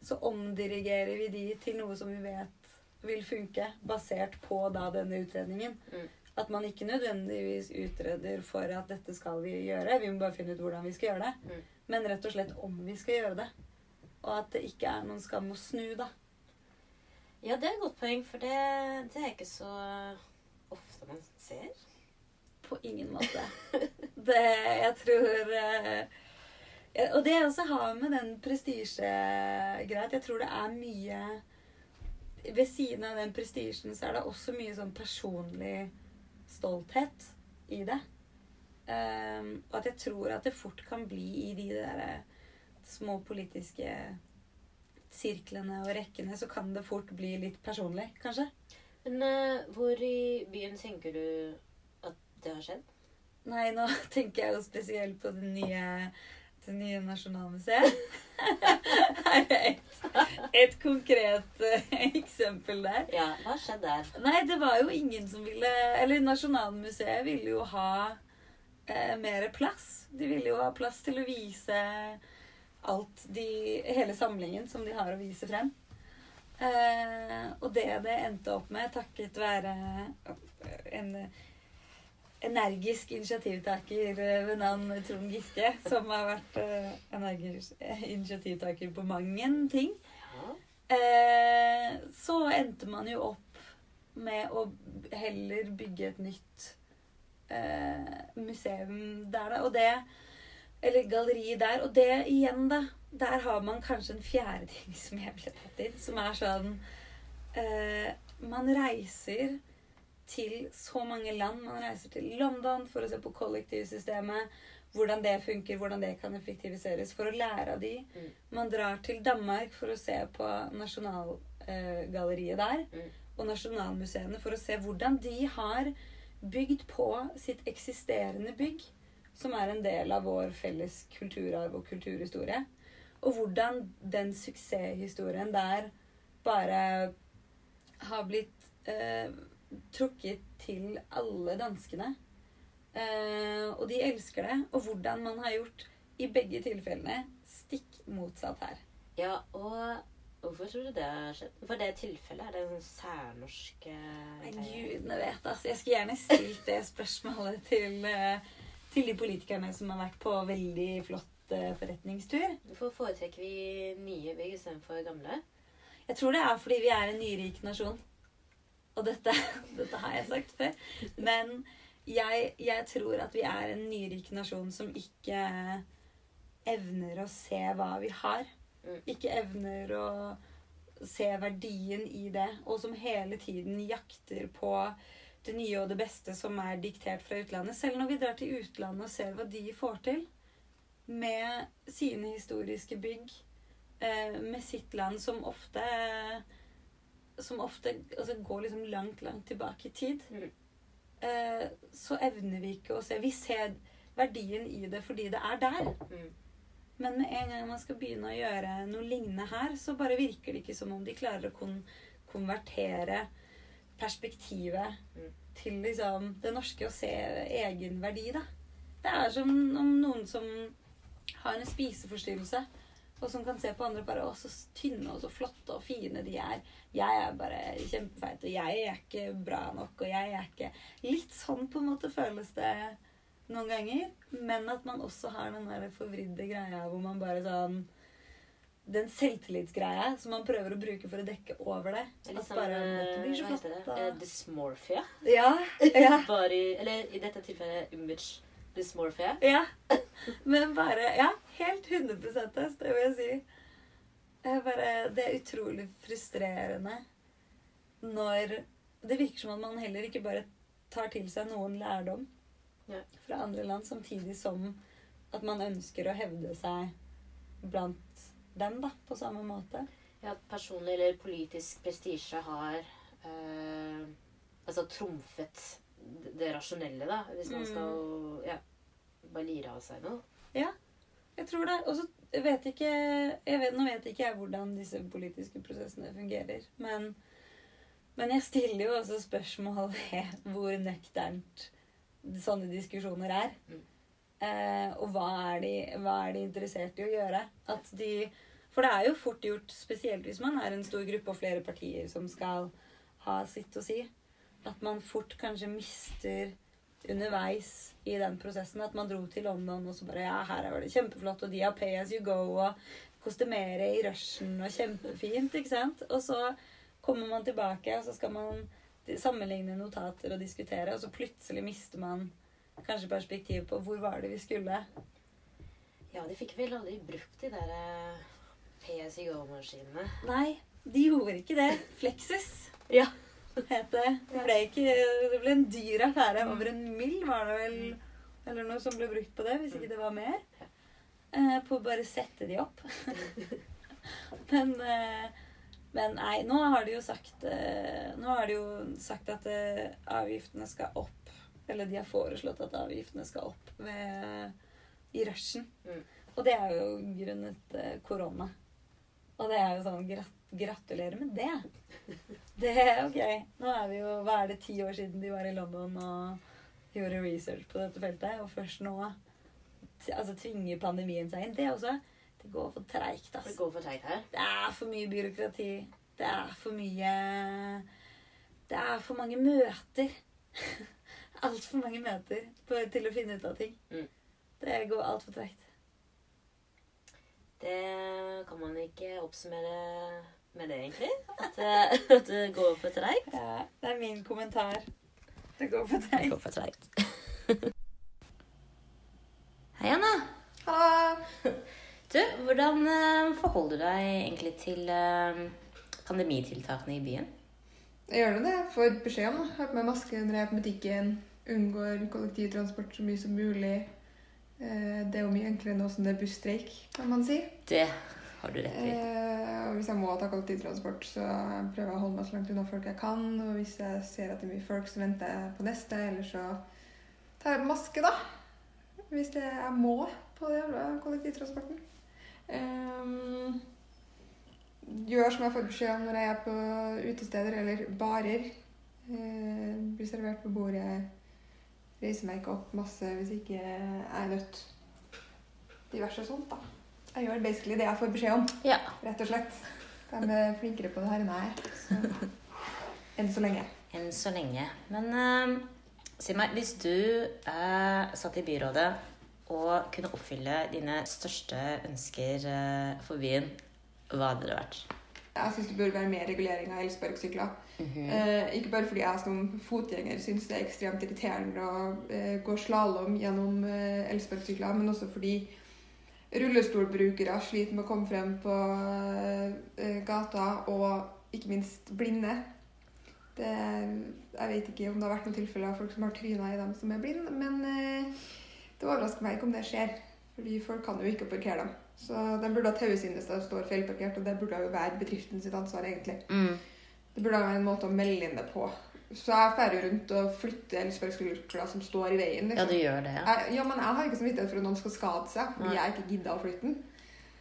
Så omdirigerer vi de til noe som vi vet vil funke, basert på da denne utredningen. Mm. At man ikke nødvendigvis utreder for at dette skal vi gjøre. Vi må bare finne ut hvordan vi skal gjøre det. Mm. Men rett og slett om vi skal gjøre det. Og at det ikke er noen skam å snu, da. Ja, det er et godt poeng, for det, det er ikke så man ser. På ingen måte. Det Jeg tror eh, Og det jeg også har med den prestisjegreia at Jeg tror det er mye Ved siden av den prestisjen så er det også mye sånn personlig stolthet i det. Um, og at jeg tror at det fort kan bli i de der eh, små politiske sirklene og rekkene, så kan det fort bli litt personlig, kanskje. Men uh, hvor i byen tenker du at det har skjedd? Nei, nå tenker jeg jo spesielt på det nye, det nye Nasjonalmuseet. Her er et, et konkret uh, eksempel der. Ja, hva skjedde der? Nei, det var jo ingen som ville Eller Nasjonalmuseet ville jo ha uh, mer plass. De ville jo ha plass til å vise alt de Hele samlingen som de har å vise frem. Eh, og det det endte opp med, takket være en energisk initiativtaker eh, ved navn Trond Giske, som har vært eh, energisk initiativtaker på mange ting, Eh, så endte man jo opp med å heller bygge et nytt eh, museum der, da. Og det Eller galleri der. Og det igjen, da. Der har man kanskje en fjerde ting som jeg ville tatt inn, som er sånn eh, Man reiser til så mange land. Man reiser til London for å se på kollektivsystemet. Hvordan det funker, hvordan det kan effektiviseres. For å lære av de. Mm. Man drar til Danmark for å se på Nasjonalgalleriet der. Mm. Og Nasjonalmuseene for å se hvordan de har bygd på sitt eksisterende bygg. Som er en del av vår felles kulturarv og kulturhistorie. Og hvordan den suksesshistorien der bare har blitt eh, trukket til alle danskene. Eh, og de elsker det. Og hvordan man har gjort i begge tilfellene stikk motsatt her. Ja, og hvorfor tror du det har skjedd? For det tilfellet er det en sånn særnorsk eh, Nei, gudene vet, altså. Jeg skulle gjerne stilt det spørsmålet til, eh, til de politikerne som har vært på veldig flott eh, forretningstur. Hvorfor foretrekker vi nye bygg istedenfor gamle? Jeg tror det er fordi vi er en nyrik nasjon. Og dette, dette har jeg sagt før. Men jeg, jeg tror at vi er en nyrik nasjon som ikke evner å se hva vi har. Mm. Ikke evner å se verdien i det. Og som hele tiden jakter på det nye og det beste som er diktert fra utlandet. Selv når vi drar til utlandet og ser hva de får til med sine historiske bygg, eh, med sitt land som ofte som ofte altså, går liksom langt, langt tilbake i tid, Mm. eh, så evner vi ikke å se Vi ser verdien i det fordi det er der. Mm. Men med en gang man skal begynne å gjøre noe lignende her, så bare virker det ikke som om de klarer å kon konvertere perspektivet Mm. til liksom det norske og se egen verdi, da. Det er som om noen som har en spiseforstyrrelse, og som kan se på andre bare Å, så tynne og så flotte og fine de er. Jeg er bare kjempefeit, og jeg er ikke bra nok, og jeg er ikke Litt sånn på en måte føles det noen ganger. Men at man også har den der forvridde greia hvor man bare sånn Den selvtillitsgreia som man prøver å bruke for å dekke over det. Det At sånn bare eh, dette blir så det? flott. Eh, Dysmorphia. Ja. ja. Body, eller i dette tilfellet image dysmorphia. Ja. Men bare Ja, helt 100 test, det vil jeg si. Jeg bare, det er utrolig frustrerende når Det virker som at man heller ikke bare tar til seg noen lærdom Ja. fra andre land, samtidig som at man ønsker å hevde seg blant dem da, på samme måte. Ja, at personlig eller politisk prestisje har øh, altså trumfet det- rasjonelle, da. Hvis man Mm. skal ja, bare lire av seg noe. Ja, Jeg tror det. Og så vet ikke jeg vet, Nå vet ikke jeg hvordan disse politiske prosessene fungerer. Men, men jeg stiller jo også spørsmål ved hvor nøkternt sånne diskusjoner er. Mm. Eh, og hva er, de, hva er de interessert i å gjøre? At de, for det er jo fort gjort, spesielt hvis man er en stor gruppe og flere partier som skal ha sitt å si, at man fort kanskje mister underveis i den prosessen. At man dro til London og så bare Ja, her var det kjempeflott, og de har Pay as you go, og kostymere i rushen, og kjempefint, ikke sant? Og så kommer man tilbake, og så skal man sammenligne notater og diskutere, og så plutselig mister man kanskje perspektiv på hvor var det vi skulle. Ja, de fikk vel aldri brukt de der eh, PSIO-maskinene. Nei, de gjorde ikke det. Flexus Ja. Het det. Det ble, ikke, det ble en dyr affære. Over en mill var det vel eller noe som ble brukt på det, hvis ikke det var mer. Eh, på å bare sette de opp. men, eh, men nei, nå har de jo sagt eh, Nå har de jo sagt at avgiftene skal opp. Eller de har foreslått at avgiftene skal opp ved, i rushen. Mm. Og det er jo grunnet korona. Og det er jo sånn grat Gratulerer med det. Det er ok. Nå er vi jo Hva er det, ti år siden de var i London og gjorde research på dette feltet, og først nå altså, tvinger pandemien seg inn. Det også. Det går for treigt, Det altså. går for treigt her. Det er for mye byråkrati. Det er for mye Det er for mange møter. Altfor mange møter på, til å finne ut av ting. Mm. Det går altfor treigt. Det kan man ikke oppsummere med det, egentlig. At, eh, at det går for treigt. Ja, det er min kommentar. Det går for Det treigt. går for treigt. Hei, Anna. Hallo! Du, hvordan eh, forholder du deg egentlig til eh, pandemitiltakene i byen? Jeg gjør nå det. Jeg får beskjed om det. Har på meg maske når jeg er på butikken. Unngår kollektivtransport så mye som mulig. Det er jo mye enklere nå som det er busstreik, kan man si. Det har du rett i. Eh, Og hvis jeg må ta kollektivtransport, så prøver jeg å holde meg så langt unna folk jeg kan. Og hvis jeg ser at det er mye folk, så venter jeg på neste. Eller så tar jeg på maske, da. Hvis det jeg må på jævla kollektivtransporten. Eh, gjør som jeg får beskjed om når jeg er på utesteder eller barer. Eh, blir servert på bordet. Reiser meg ikke opp masse hvis ikke jeg er nødt. Diverse sånt, da. Jeg gjør basically det jeg får beskjed om Ja. rett og slett. De er flinkere på det her enn jeg er. Så. Enn så lenge. Enn så lenge. Men uh, si meg, hvis du uh, satt i byrådet og kunne oppfylle dine største ønsker uh, for byen, hva hadde det vært? Jeg syns det bør være mer regulering av elsparkesykler. Mhm. Eh, ikke bare fordi jeg som fotgjenger syns det er ekstremt irriterende å eh, gå slalåm gjennom eh, elsparkesykler, men også fordi rullestolbrukere sliter med å komme frem på eh, gata, og ikke minst blinde. Det, jeg vet ikke om det har vært noen tilfeller av folk som har tryna i dem som er blinde, men eh, det overrasker meg ikke om det skjer. Fordi folk kan jo ikke parkere dem. Så de burde ha taues inn hvis de står feilparkert, og det burde jo være bedriften sitt ansvar, egentlig. Mm. Det burde være en måte å melde inn det på. Så jeg drar rundt og flytter elsparkesykler som står i veien. Ja, Liksom. du gjør det, ja. Jeg, ja, men jeg har ikke samvittighet for at noen skal skade seg, fordi Nei. jeg ikke gidder å flytte den.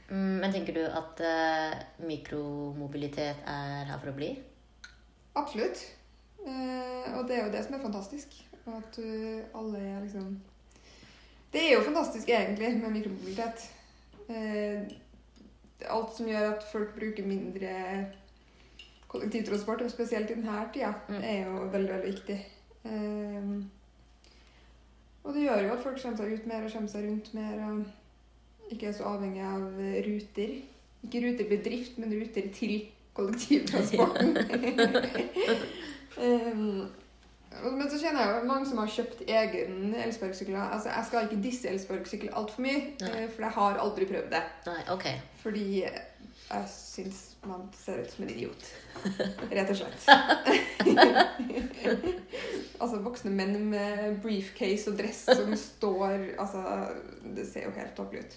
Mm, men tenker du at uh, mikromobilitet er her for å bli? Absolutt. Uh, og det er jo det som er fantastisk. Og at uh, alle er liksom Det er jo fantastisk egentlig med mikromobilitet. Alt som gjør at folk bruker mindre kollektivtransport, og spesielt i denne tida, Mm. er jo veldig, veldig viktig. Eh, og det gjør jo at folk kommer seg ut mer og kommer seg rundt mer. og ikke er så avhengig av ruter. Ikke ruter til drift, men ruter til kollektivtransporten. um, men så kjenner jeg jo mange som har kjøpt egen elsparkesykkel. Altså, jeg skal ikke disse elsparkesykkel altfor mye, Nei. eh, for jeg har aldri prøvd det. Nei, okay. Fordi jeg syns man ser ut som en idiot. Rett og slett. altså, voksne menn med briefcase og dress som står Altså, det ser jo helt tåpelig ut.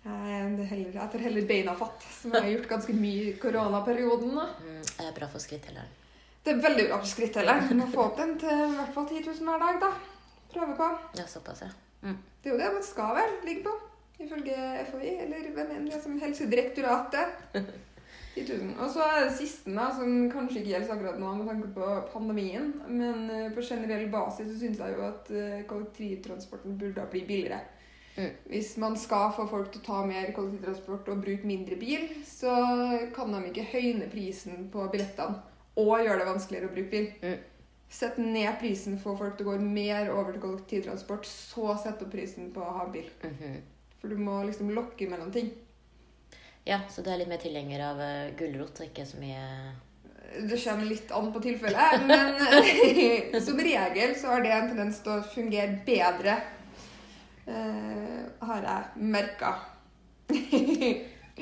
Jeg det heller, jeg tar heller beina fatt, som jeg har gjort ganske mye i koronaperioden. da. Mm, det er bra for skrittelleren. Det er veldig bra for skrittelleren. Må få opp den til i hvert fall 10 000 hver dag, da. Prøve på. Ja, såpass, ja. Det er jo det man skal vel ligge på, ifølge FHI, eller hvem enn det er som Helsedirektoratet. 10 Og så er det siste, da, som kanskje ikke gjelder akkurat nå med tanke på pandemien, men eh, på generell basis så syns jeg jo at eh, kollektivtransporten burde bli billigere. Mm. Hvis man skal få folk til å ta mer kollektivtransport og bruke mindre bil, så kan de ikke høyne prisen på billettene og gjøre det vanskeligere å bruke bil. Mm. Sett ned prisen, få folk til å gå mer over til kollektivtransport, så sett opp prisen på å ha bil. Mhm. For du må liksom lokke mellom ting. Ja, så du er litt mer tilhenger av uh, gulrot og ikke så mye Det kommer litt an på tilfellet, men som regel så har det en tendens til å fungere bedre, uh, har jeg merka.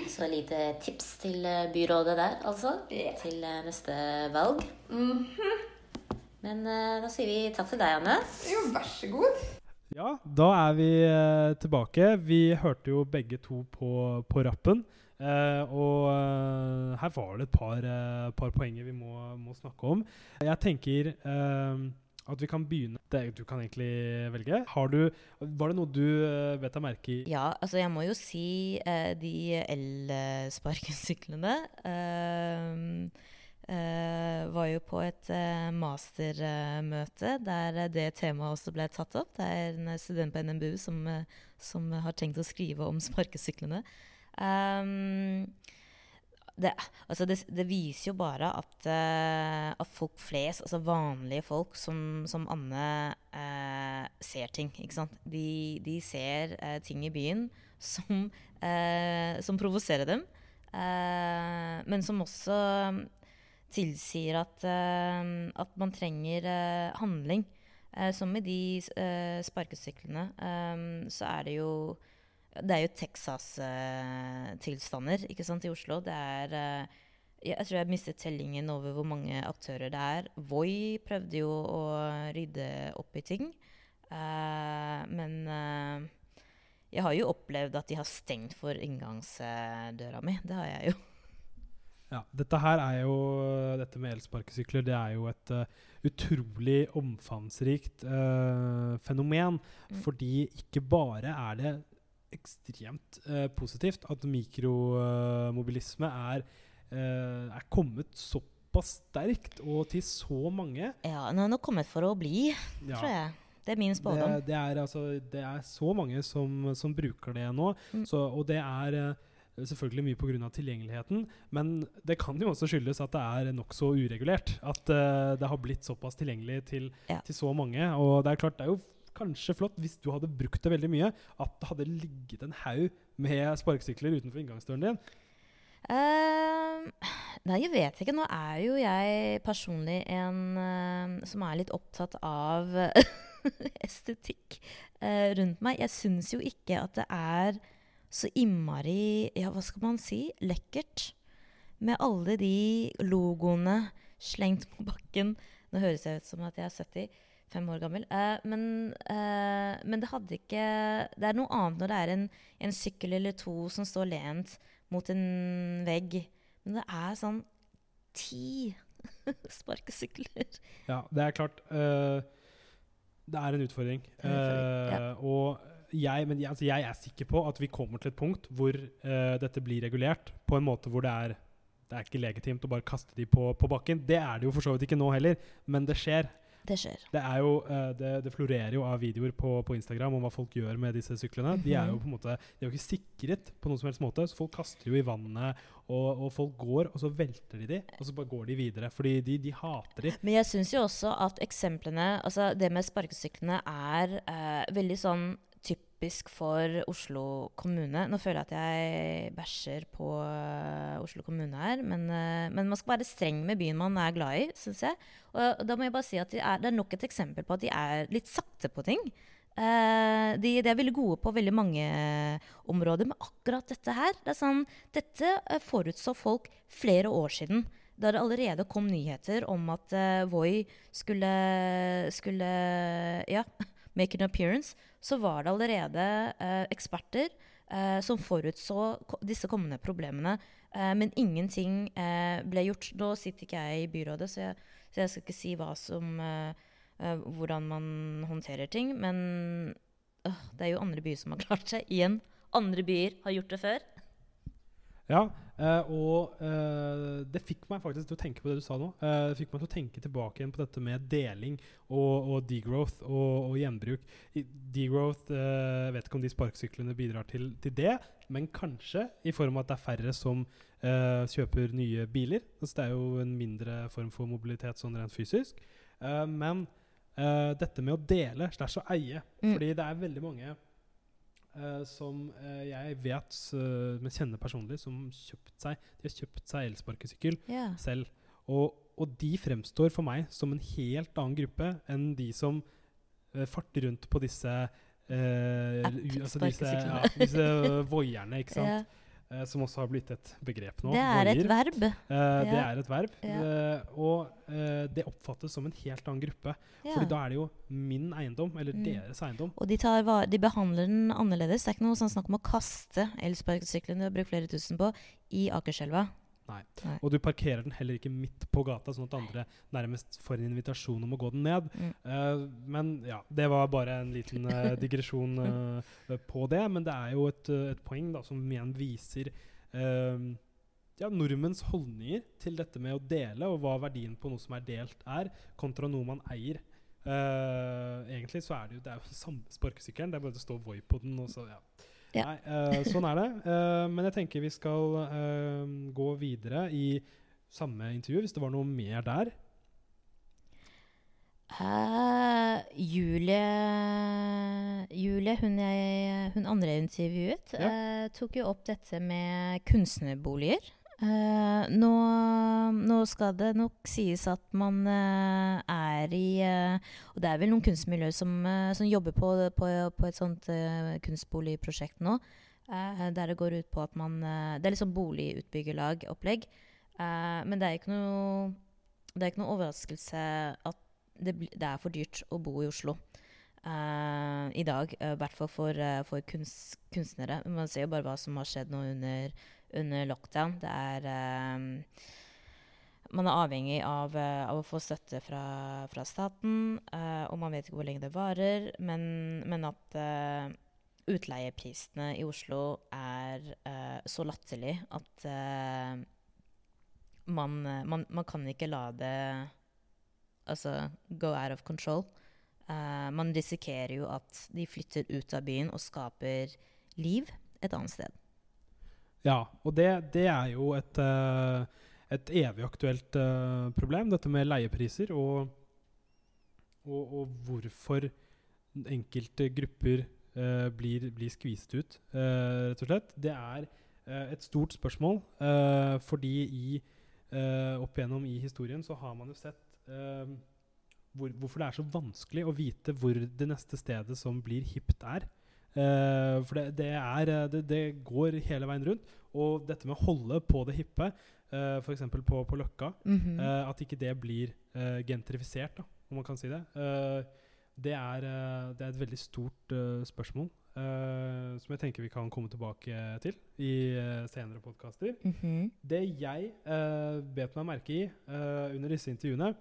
Så lite tips til eh, byrådet der, altså. Yeah. Til eh, neste valg. Mhm. Men uh, da sier vi takk til deg, Anne. Jo, vær så god. Ja, da er vi eh, tilbake. Vi hørte jo begge to på, på rappen. Eh, og eh, her var det et par, eh, par poenger vi må, må snakke om. Jeg tenker eh, at vi kan begynne det, Du kan egentlig velge. Du, var det noe du eh, vet deg merke i? Ja, altså jeg må jo si eh, de elsparkesyklene eh, var jo på et eh, mastermøte der eh, det temaet også ble tatt opp. Det er en student på NMBU som, eh, som har tenkt å skrive om sparkesyklene. Um, det, altså det, det viser jo bare at, uh, at folk flest, altså vanlige folk som, som Anne, uh, ser ting. De, de ser uh, ting i byen som, eh, som provoserer dem, eh, men som også tilsier at, eh, at man trenger eh, handling. Eh, som med de sparkesyklene, så er det jo det er jo Texas-tilstander ikke sant, i Oslo. Det er Jeg tror jeg mistet tellingen over hvor mange aktører det er. Voi prøvde jo å rydde opp i ting. Uh, men uh, jeg har jo opplevd at de har stengt for inngangsdøra mi. Det har jeg jo. Ja, dette her er jo Dette med elsparkesykler det er jo et uh, utrolig omfangsrikt uh, fenomen. Mm. Fordi ikke bare er det ekstremt uh, positivt at mikromobilisme er, er kommet såpass sterkt og til så mange. Ja, den er kommet for å bli, Ja, tror jeg. Det er min spådom. det, det, er, altså, det er så mange som, som bruker det nå. Mm. Så, og det er selvfølgelig mye pga. tilgjengeligheten, men det kan jo også skyldes at det er nokså uregulert. At uh, det har blitt såpass tilgjengelig til, Ja. til så mange. Og det er klart, det er jo kanskje flott hvis du hadde brukt det veldig mye, at det hadde ligget en haug med sparkesykler utenfor inngangsdøren din. Uh, nei, jeg vet ikke. Nå er jo jeg personlig en uh, som er litt opptatt av estetikk eh, rundt meg. Jeg syns jo ikke at det er så innmari Ja, hva skal man si? Lekkert. Med alle de logoene slengt på bakken. Nå høres jeg ut som at jeg er 75 år gammel. Eh, men, eh, men det hadde ikke Det er noe annet når det er en, en sykkel eller to som står lent mot en vegg. Men det er sånn ti sparkesykler. Ja, det er klart. Uh, det er en utfordring. Det er en utfordring, ja. Eh, og jeg, men jeg, altså jeg er sikker på at vi kommer til et punkt hvor uh, dette blir regulert på en måte hvor det er det er ikke legitimt å bare kaste de på, på bakken. Det er det jo for så vidt ikke nå heller, men det skjer. Det skjer. Det, er jo, uh, det, det florerer jo av videoer på, på Instagram om hva folk gjør med disse syklene. De er jo Mhm. på en måte De er jo ikke sikret på noen som helst måte, så folk kaster jo i vannet, og, og folk går, og så velter de de, og så bare går de videre. Fordi de, de hater de. Men jeg syns jo også at eksemplene Altså det med sparkesyklene er uh, veldig sånn typisk for Oslo kommune. Nå føler jeg at jeg bæsjer på eh, Oslo kommune her, men, eh, men man skal være streng med byen man er glad i, syns jeg. Og da må jeg bare si at de er, det er nok et eksempel på at de er litt sakte på ting. Uh, de, de er veldig gode på veldig mange områder, men akkurat dette her det er sånn, Dette forutså folk flere år siden. da det allerede kom nyheter om at uh, Voi skulle, skulle ja, make an appearance, så var det allerede eh, eksperter eh, som forutså disse kommende problemene. Eh, men ingenting eh, ble gjort. Nå sitter ikke jeg i byrådet, så jeg, så jeg skal ikke si som, eh, eh, hvordan man håndterer ting. Men øh, det er jo andre byer som har klart seg. Igjen, andre byer har gjort det før. Ja, eh, og eh, det fikk meg faktisk til å tenke på det du sa nå. Eh, det fikk meg til å tenke tilbake igjen på dette med deling og, og degrowth og, og gjenbruk. I, degrowth eh, Jeg vet ikke om de sparkesyklene bidrar til, til det, men kanskje i form av at det er færre som eh, kjøper nye biler. Altså, det er jo en mindre form for mobilitet sånn rent fysisk. Eh, men dette med å dele slash å eie, Mm. fordi det er veldig mange eh, som eh, jeg vet, uh, men kjenner personlig, som kjøpt seg, de har kjøpt seg elsparkesykkel yeah. selv. Og, og de fremstår for meg som en helt annen gruppe enn de som eh, farter rundt på disse eh, altså disse, ja, disse voierne, ikke sant? Ja. Eh, som også har blitt et begrep nå. Det er et verb. Eh, Det er et verb. Ja. Eh, og eh, det oppfattes som en helt annen gruppe. Ja. Fordi da er det jo min eiendom, eller Mm. deres eiendom. Og de, tar, de behandler den annerledes. Det er ikke noe sånn snakk om å kaste elsparkesyklene har brukt flere tusen på, i Akerselva. Og du parkerer den heller ikke midt på gata, sånn at andre nærmest får en invitasjon om å gå den ned. Mm. Uh, men ja, det var bare en liten uh, digresjon uh, på det. Men det er jo et, et poeng da, som igjen viser ja, nordmenns holdninger til dette med å dele, og hva verdien på noe som er delt, er, kontra noe man eier. Egentlig så er det jo det er jo samme sparkesykkelen, det er bare det står Voi på den. Og så, ja. Ja. Nei, uh, sånn er det. Uh, men jeg tenker vi skal uh, gå videre i samme intervju, hvis det var noe mer der. Julie Julie, hun, jeg, hun andre intervjuet, eh, tok jo opp dette med kunstnerboliger. Eh, nå, nå skal det nok sies at man uh, er i uh, Og det er vel noen kunstmiljøer som, som jobber på, på, på et sånt kunstboligprosjekt nå. der det går ut på at man Det er liksom boligutbyggerlag-opplegg. Eh, men det er ikke noe det er ikke noe overraskelse at det, det er for dyrt å bo i Oslo i dag. I hvert fall for, for kunst, kunstnere. Man ser jo bare hva som har skjedd nå under, under lockdown. Det er eh, Man er avhengig av, eh, av å få støtte fra, fra staten, eh, og man vet ikke hvor lenge det varer. Men, men at eh, utleieprisene i Oslo er eh, så latterlig at eh, man, man, man kan ikke la det altså, go out of control. Eh, man risikerer jo at de flytter ut av byen og skaper liv et annet sted. Ja, og det, det er jo et, eh, et evig aktuelt eh, problem, dette med leiepriser, og, og, og hvorfor enkelte grupper eh, blir, blir skvist ut, eh, rett og slett. Det er eh, et stort spørsmål, eh, fordi i, opp igjennom i historien så har man jo sett hvor, hvorfor det er så vanskelig å vite hvor det neste stedet som blir hipt, er. Eh, for det, det, er, eh, det, det går hele veien rundt. Og dette med å holde på det hippe, uh, f.eks. På, på Løkka, mm -hmm. uh, at ikke det blir uh, gentrifisert, da, om man kan si det. Eh, det, er, eh, det er et veldig stort eh, spørsmål eh, som jeg tenker vi kan komme tilbake til i eh, senere podkaster. Mhm. Det jeg uh, bet meg merke i eh, under disse intervjuene,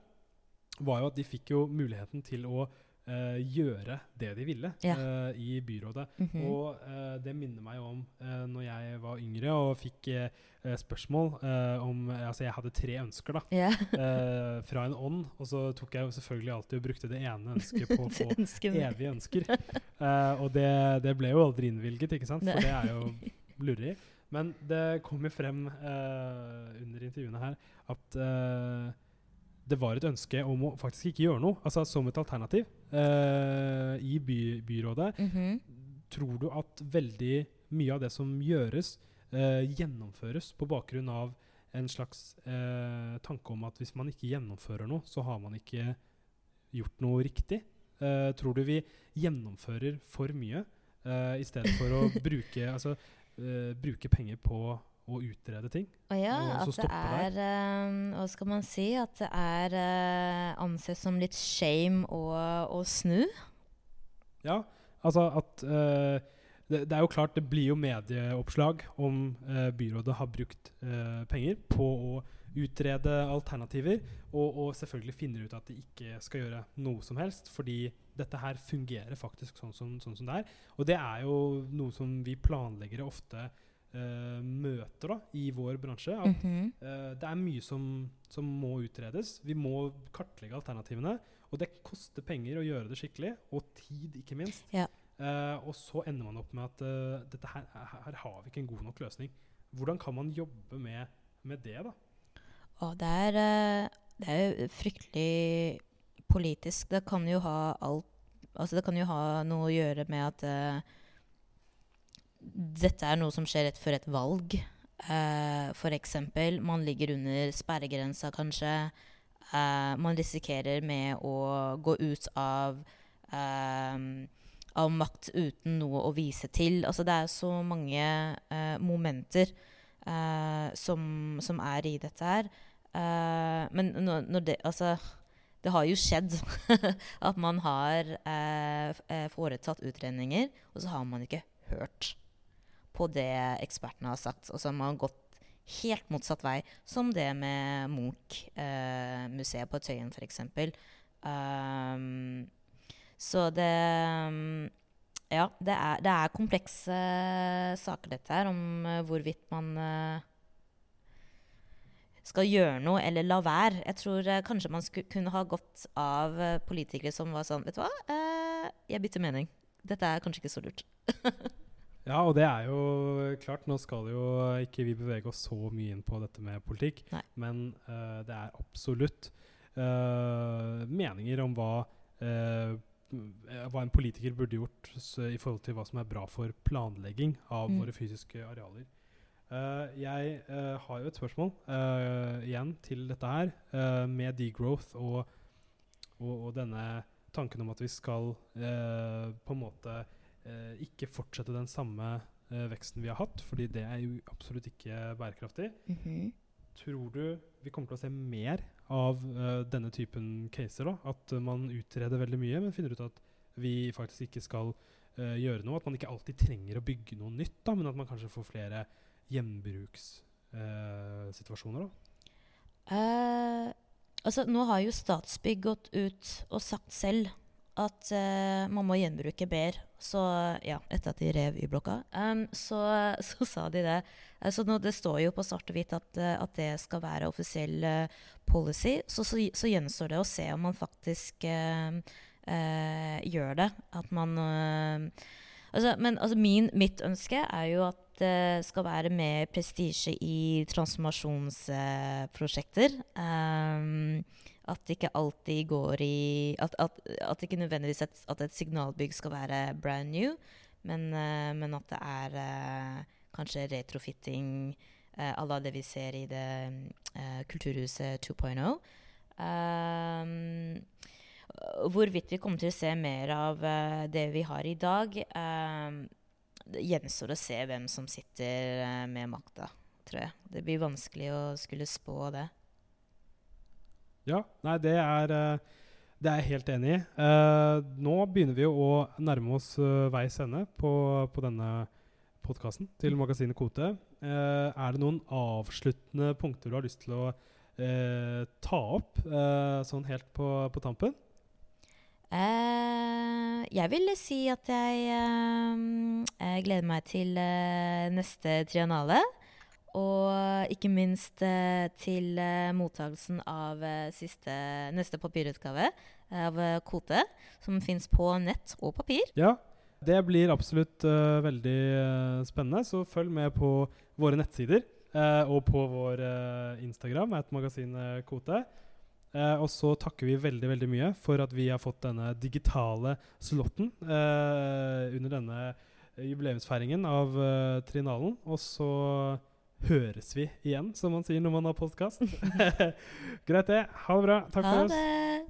var jo at de fikk jo muligheten til å eh, gjøre det de ville Ja. uh, i byrådet. Mhm. Og uh, det minner meg om uh, når jeg var yngre og fikk spørsmål om Altså, jeg hadde tre ønsker, da. Yeah. fra en ånd. Og så tok jeg selvfølgelig alltid og brukte det ene ønsket på å få evige ønsker. Og det, det ble jo aldri innvilget, ikke sant? For det er jo lureri. Men det kom jo frem under intervjuene her at det var et ønske om å faktisk ikke gjøre noe, altså som et alternativ uh, i by, byrådet. Mhm. Tror du at veldig mye av det som gjøres, uh, gjennomføres på bakgrunn av en slags uh, tanke om at hvis man ikke gjennomfører noe, så har man ikke gjort noe riktig? Tror du vi gjennomfører for mye i stedet for å bruke, altså, bruke penger på å utrede ting. Og ja, Og at det er um, Hva skal man si? At det er uh, anses som litt shame å, å snu. Ja, altså at uh, det, det er jo klart, det blir jo medieoppslag om uh, byrådet har brukt eh, penger på å utrede alternativer, og, og selvfølgelig finner ut at de ikke skal gjøre noe som helst, fordi dette her fungerer faktisk sånn som, sånn som det er. Og det er jo noe som vi planleggere ofte eh, møter da, i vår bransje. At Mhm. Eh, det er mye som, som må utredes. Vi må kartlegge alternativene. Og det koster penger å gjøre det skikkelig, og tid, ikke minst. Ja. Eh, og så ender man opp med at eh, dette her, her, har vi ikke en god nok løsning. Hvordan kan man jobbe med, med det, da? Og det er, eh, det er fryktelig politisk. Det kan jo ha alt Altså det kan jo ha noe å gjøre med at eh, dette er noe som skjer rett før et valg. Uh, for eksempel, man ligger under sperregrensa kanskje. Uh, man risikerer med å gå ut av uh, av makt uten noe å vise til. Altså det er så mange uh, momenter eh, som, som er i dette her. Eh, men når, når det Altså, det har jo skjedd at man har eh, eh, foretatt utredninger, og så har man ikke hørt på det ekspertene har sagt. Og som har gått helt motsatt vei, som det med Munch-museet på Tøyen, f.eks. Um, så det um, Ja, det er, det er komplekse saker, dette her, om eh, hvorvidt man eh, skal gjøre noe eller la være. Jeg tror eh, kanskje man skulle kunne ha gått av eh, politikere som var sånn Vet du hva, Eh, jeg bytter mening. Dette er kanskje ikke så lurt. Ja, og det er jo klart, nå skal jo ikke vi bevege oss så mye inn på dette med politikk, Nei. men uh, det er absolutt uh, meninger om hva, uh, hva en politiker burde gjort i forhold til hva som er bra for planlegging av Mm. våre fysiske arealer. Jeg har jo et spørsmål igjen til dette her, med degrowth og, og, og denne tanken om at vi skal på en måte eh, ikke fortsette den samme eh, veksten vi har hatt, fordi det er jo absolutt ikke bærekraftig. Tror du vi kommer til å se mer av eh, denne typen caser? da? At eh, man utreder veldig mye, men finner ut at vi faktisk ikke skal eh, gjøre noe? At man ikke alltid trenger å bygge noe nytt, da, men at man kanskje får flere gjenbrukssituasjoner? da? Eh, altså, nå har jo Statsbygg gått ut og sagt selv at uh, man må gjenbruke bedre. Så ja, etter at de rev Y-blokka, um, så, så sa de det. Eh, så nå, det står jo på svart og hvitt at, eh, at det skal være offisiell eh, policy. Så, så, så gjenstår det å se om man faktisk uh, uh, gjør det. At man altså, Men altså, min, mitt ønske er jo at det skal være mer prestisje i transformasjonsprosjekter. Um, at det ikke alltid går i At, at, at ikke nødvendigvis et, at et signalbygg skal være brand new, men, uh, men at det er uh, kanskje retrofitting uh, à la det vi ser i det Kulturhuset 2.0. Um, hvorvidt vi kommer til å se mer av det vi har i dag, um, det gjenstår å se hvem som sitter med makta, tror jeg. Det blir vanskelig å skulle spå det. Ja, nei, det er, eh, det er jeg helt enig i. Eh, nå begynner vi å nærme oss uh, veis ende på, på denne podkasten til magasinet Kote. Eh, er det noen avsluttende punkter du har lyst til å eh, ta opp eh, sånn helt på, på tampen? Jeg ville si at jeg, gleder meg til neste triennale. Og ikke minst eh, til uh, mottagelsen av eh, siste, neste papirutgave av eh, Kote, som fins på nett og papir. Ja, det blir absolutt eh, veldig eh, spennende, så følg med på våre nettsider eh, og på vår eh, Instagram, et magasinet Kote. Eh, og så takker vi veldig veldig mye for at vi har fått denne digitale slotten eh, under denne jubileumsfeiringen av eh, Trinalen. Og så høres vi igjen, som man sier når man har podkast. Greit, det. Ha det bra. Takk Ha for oss. det!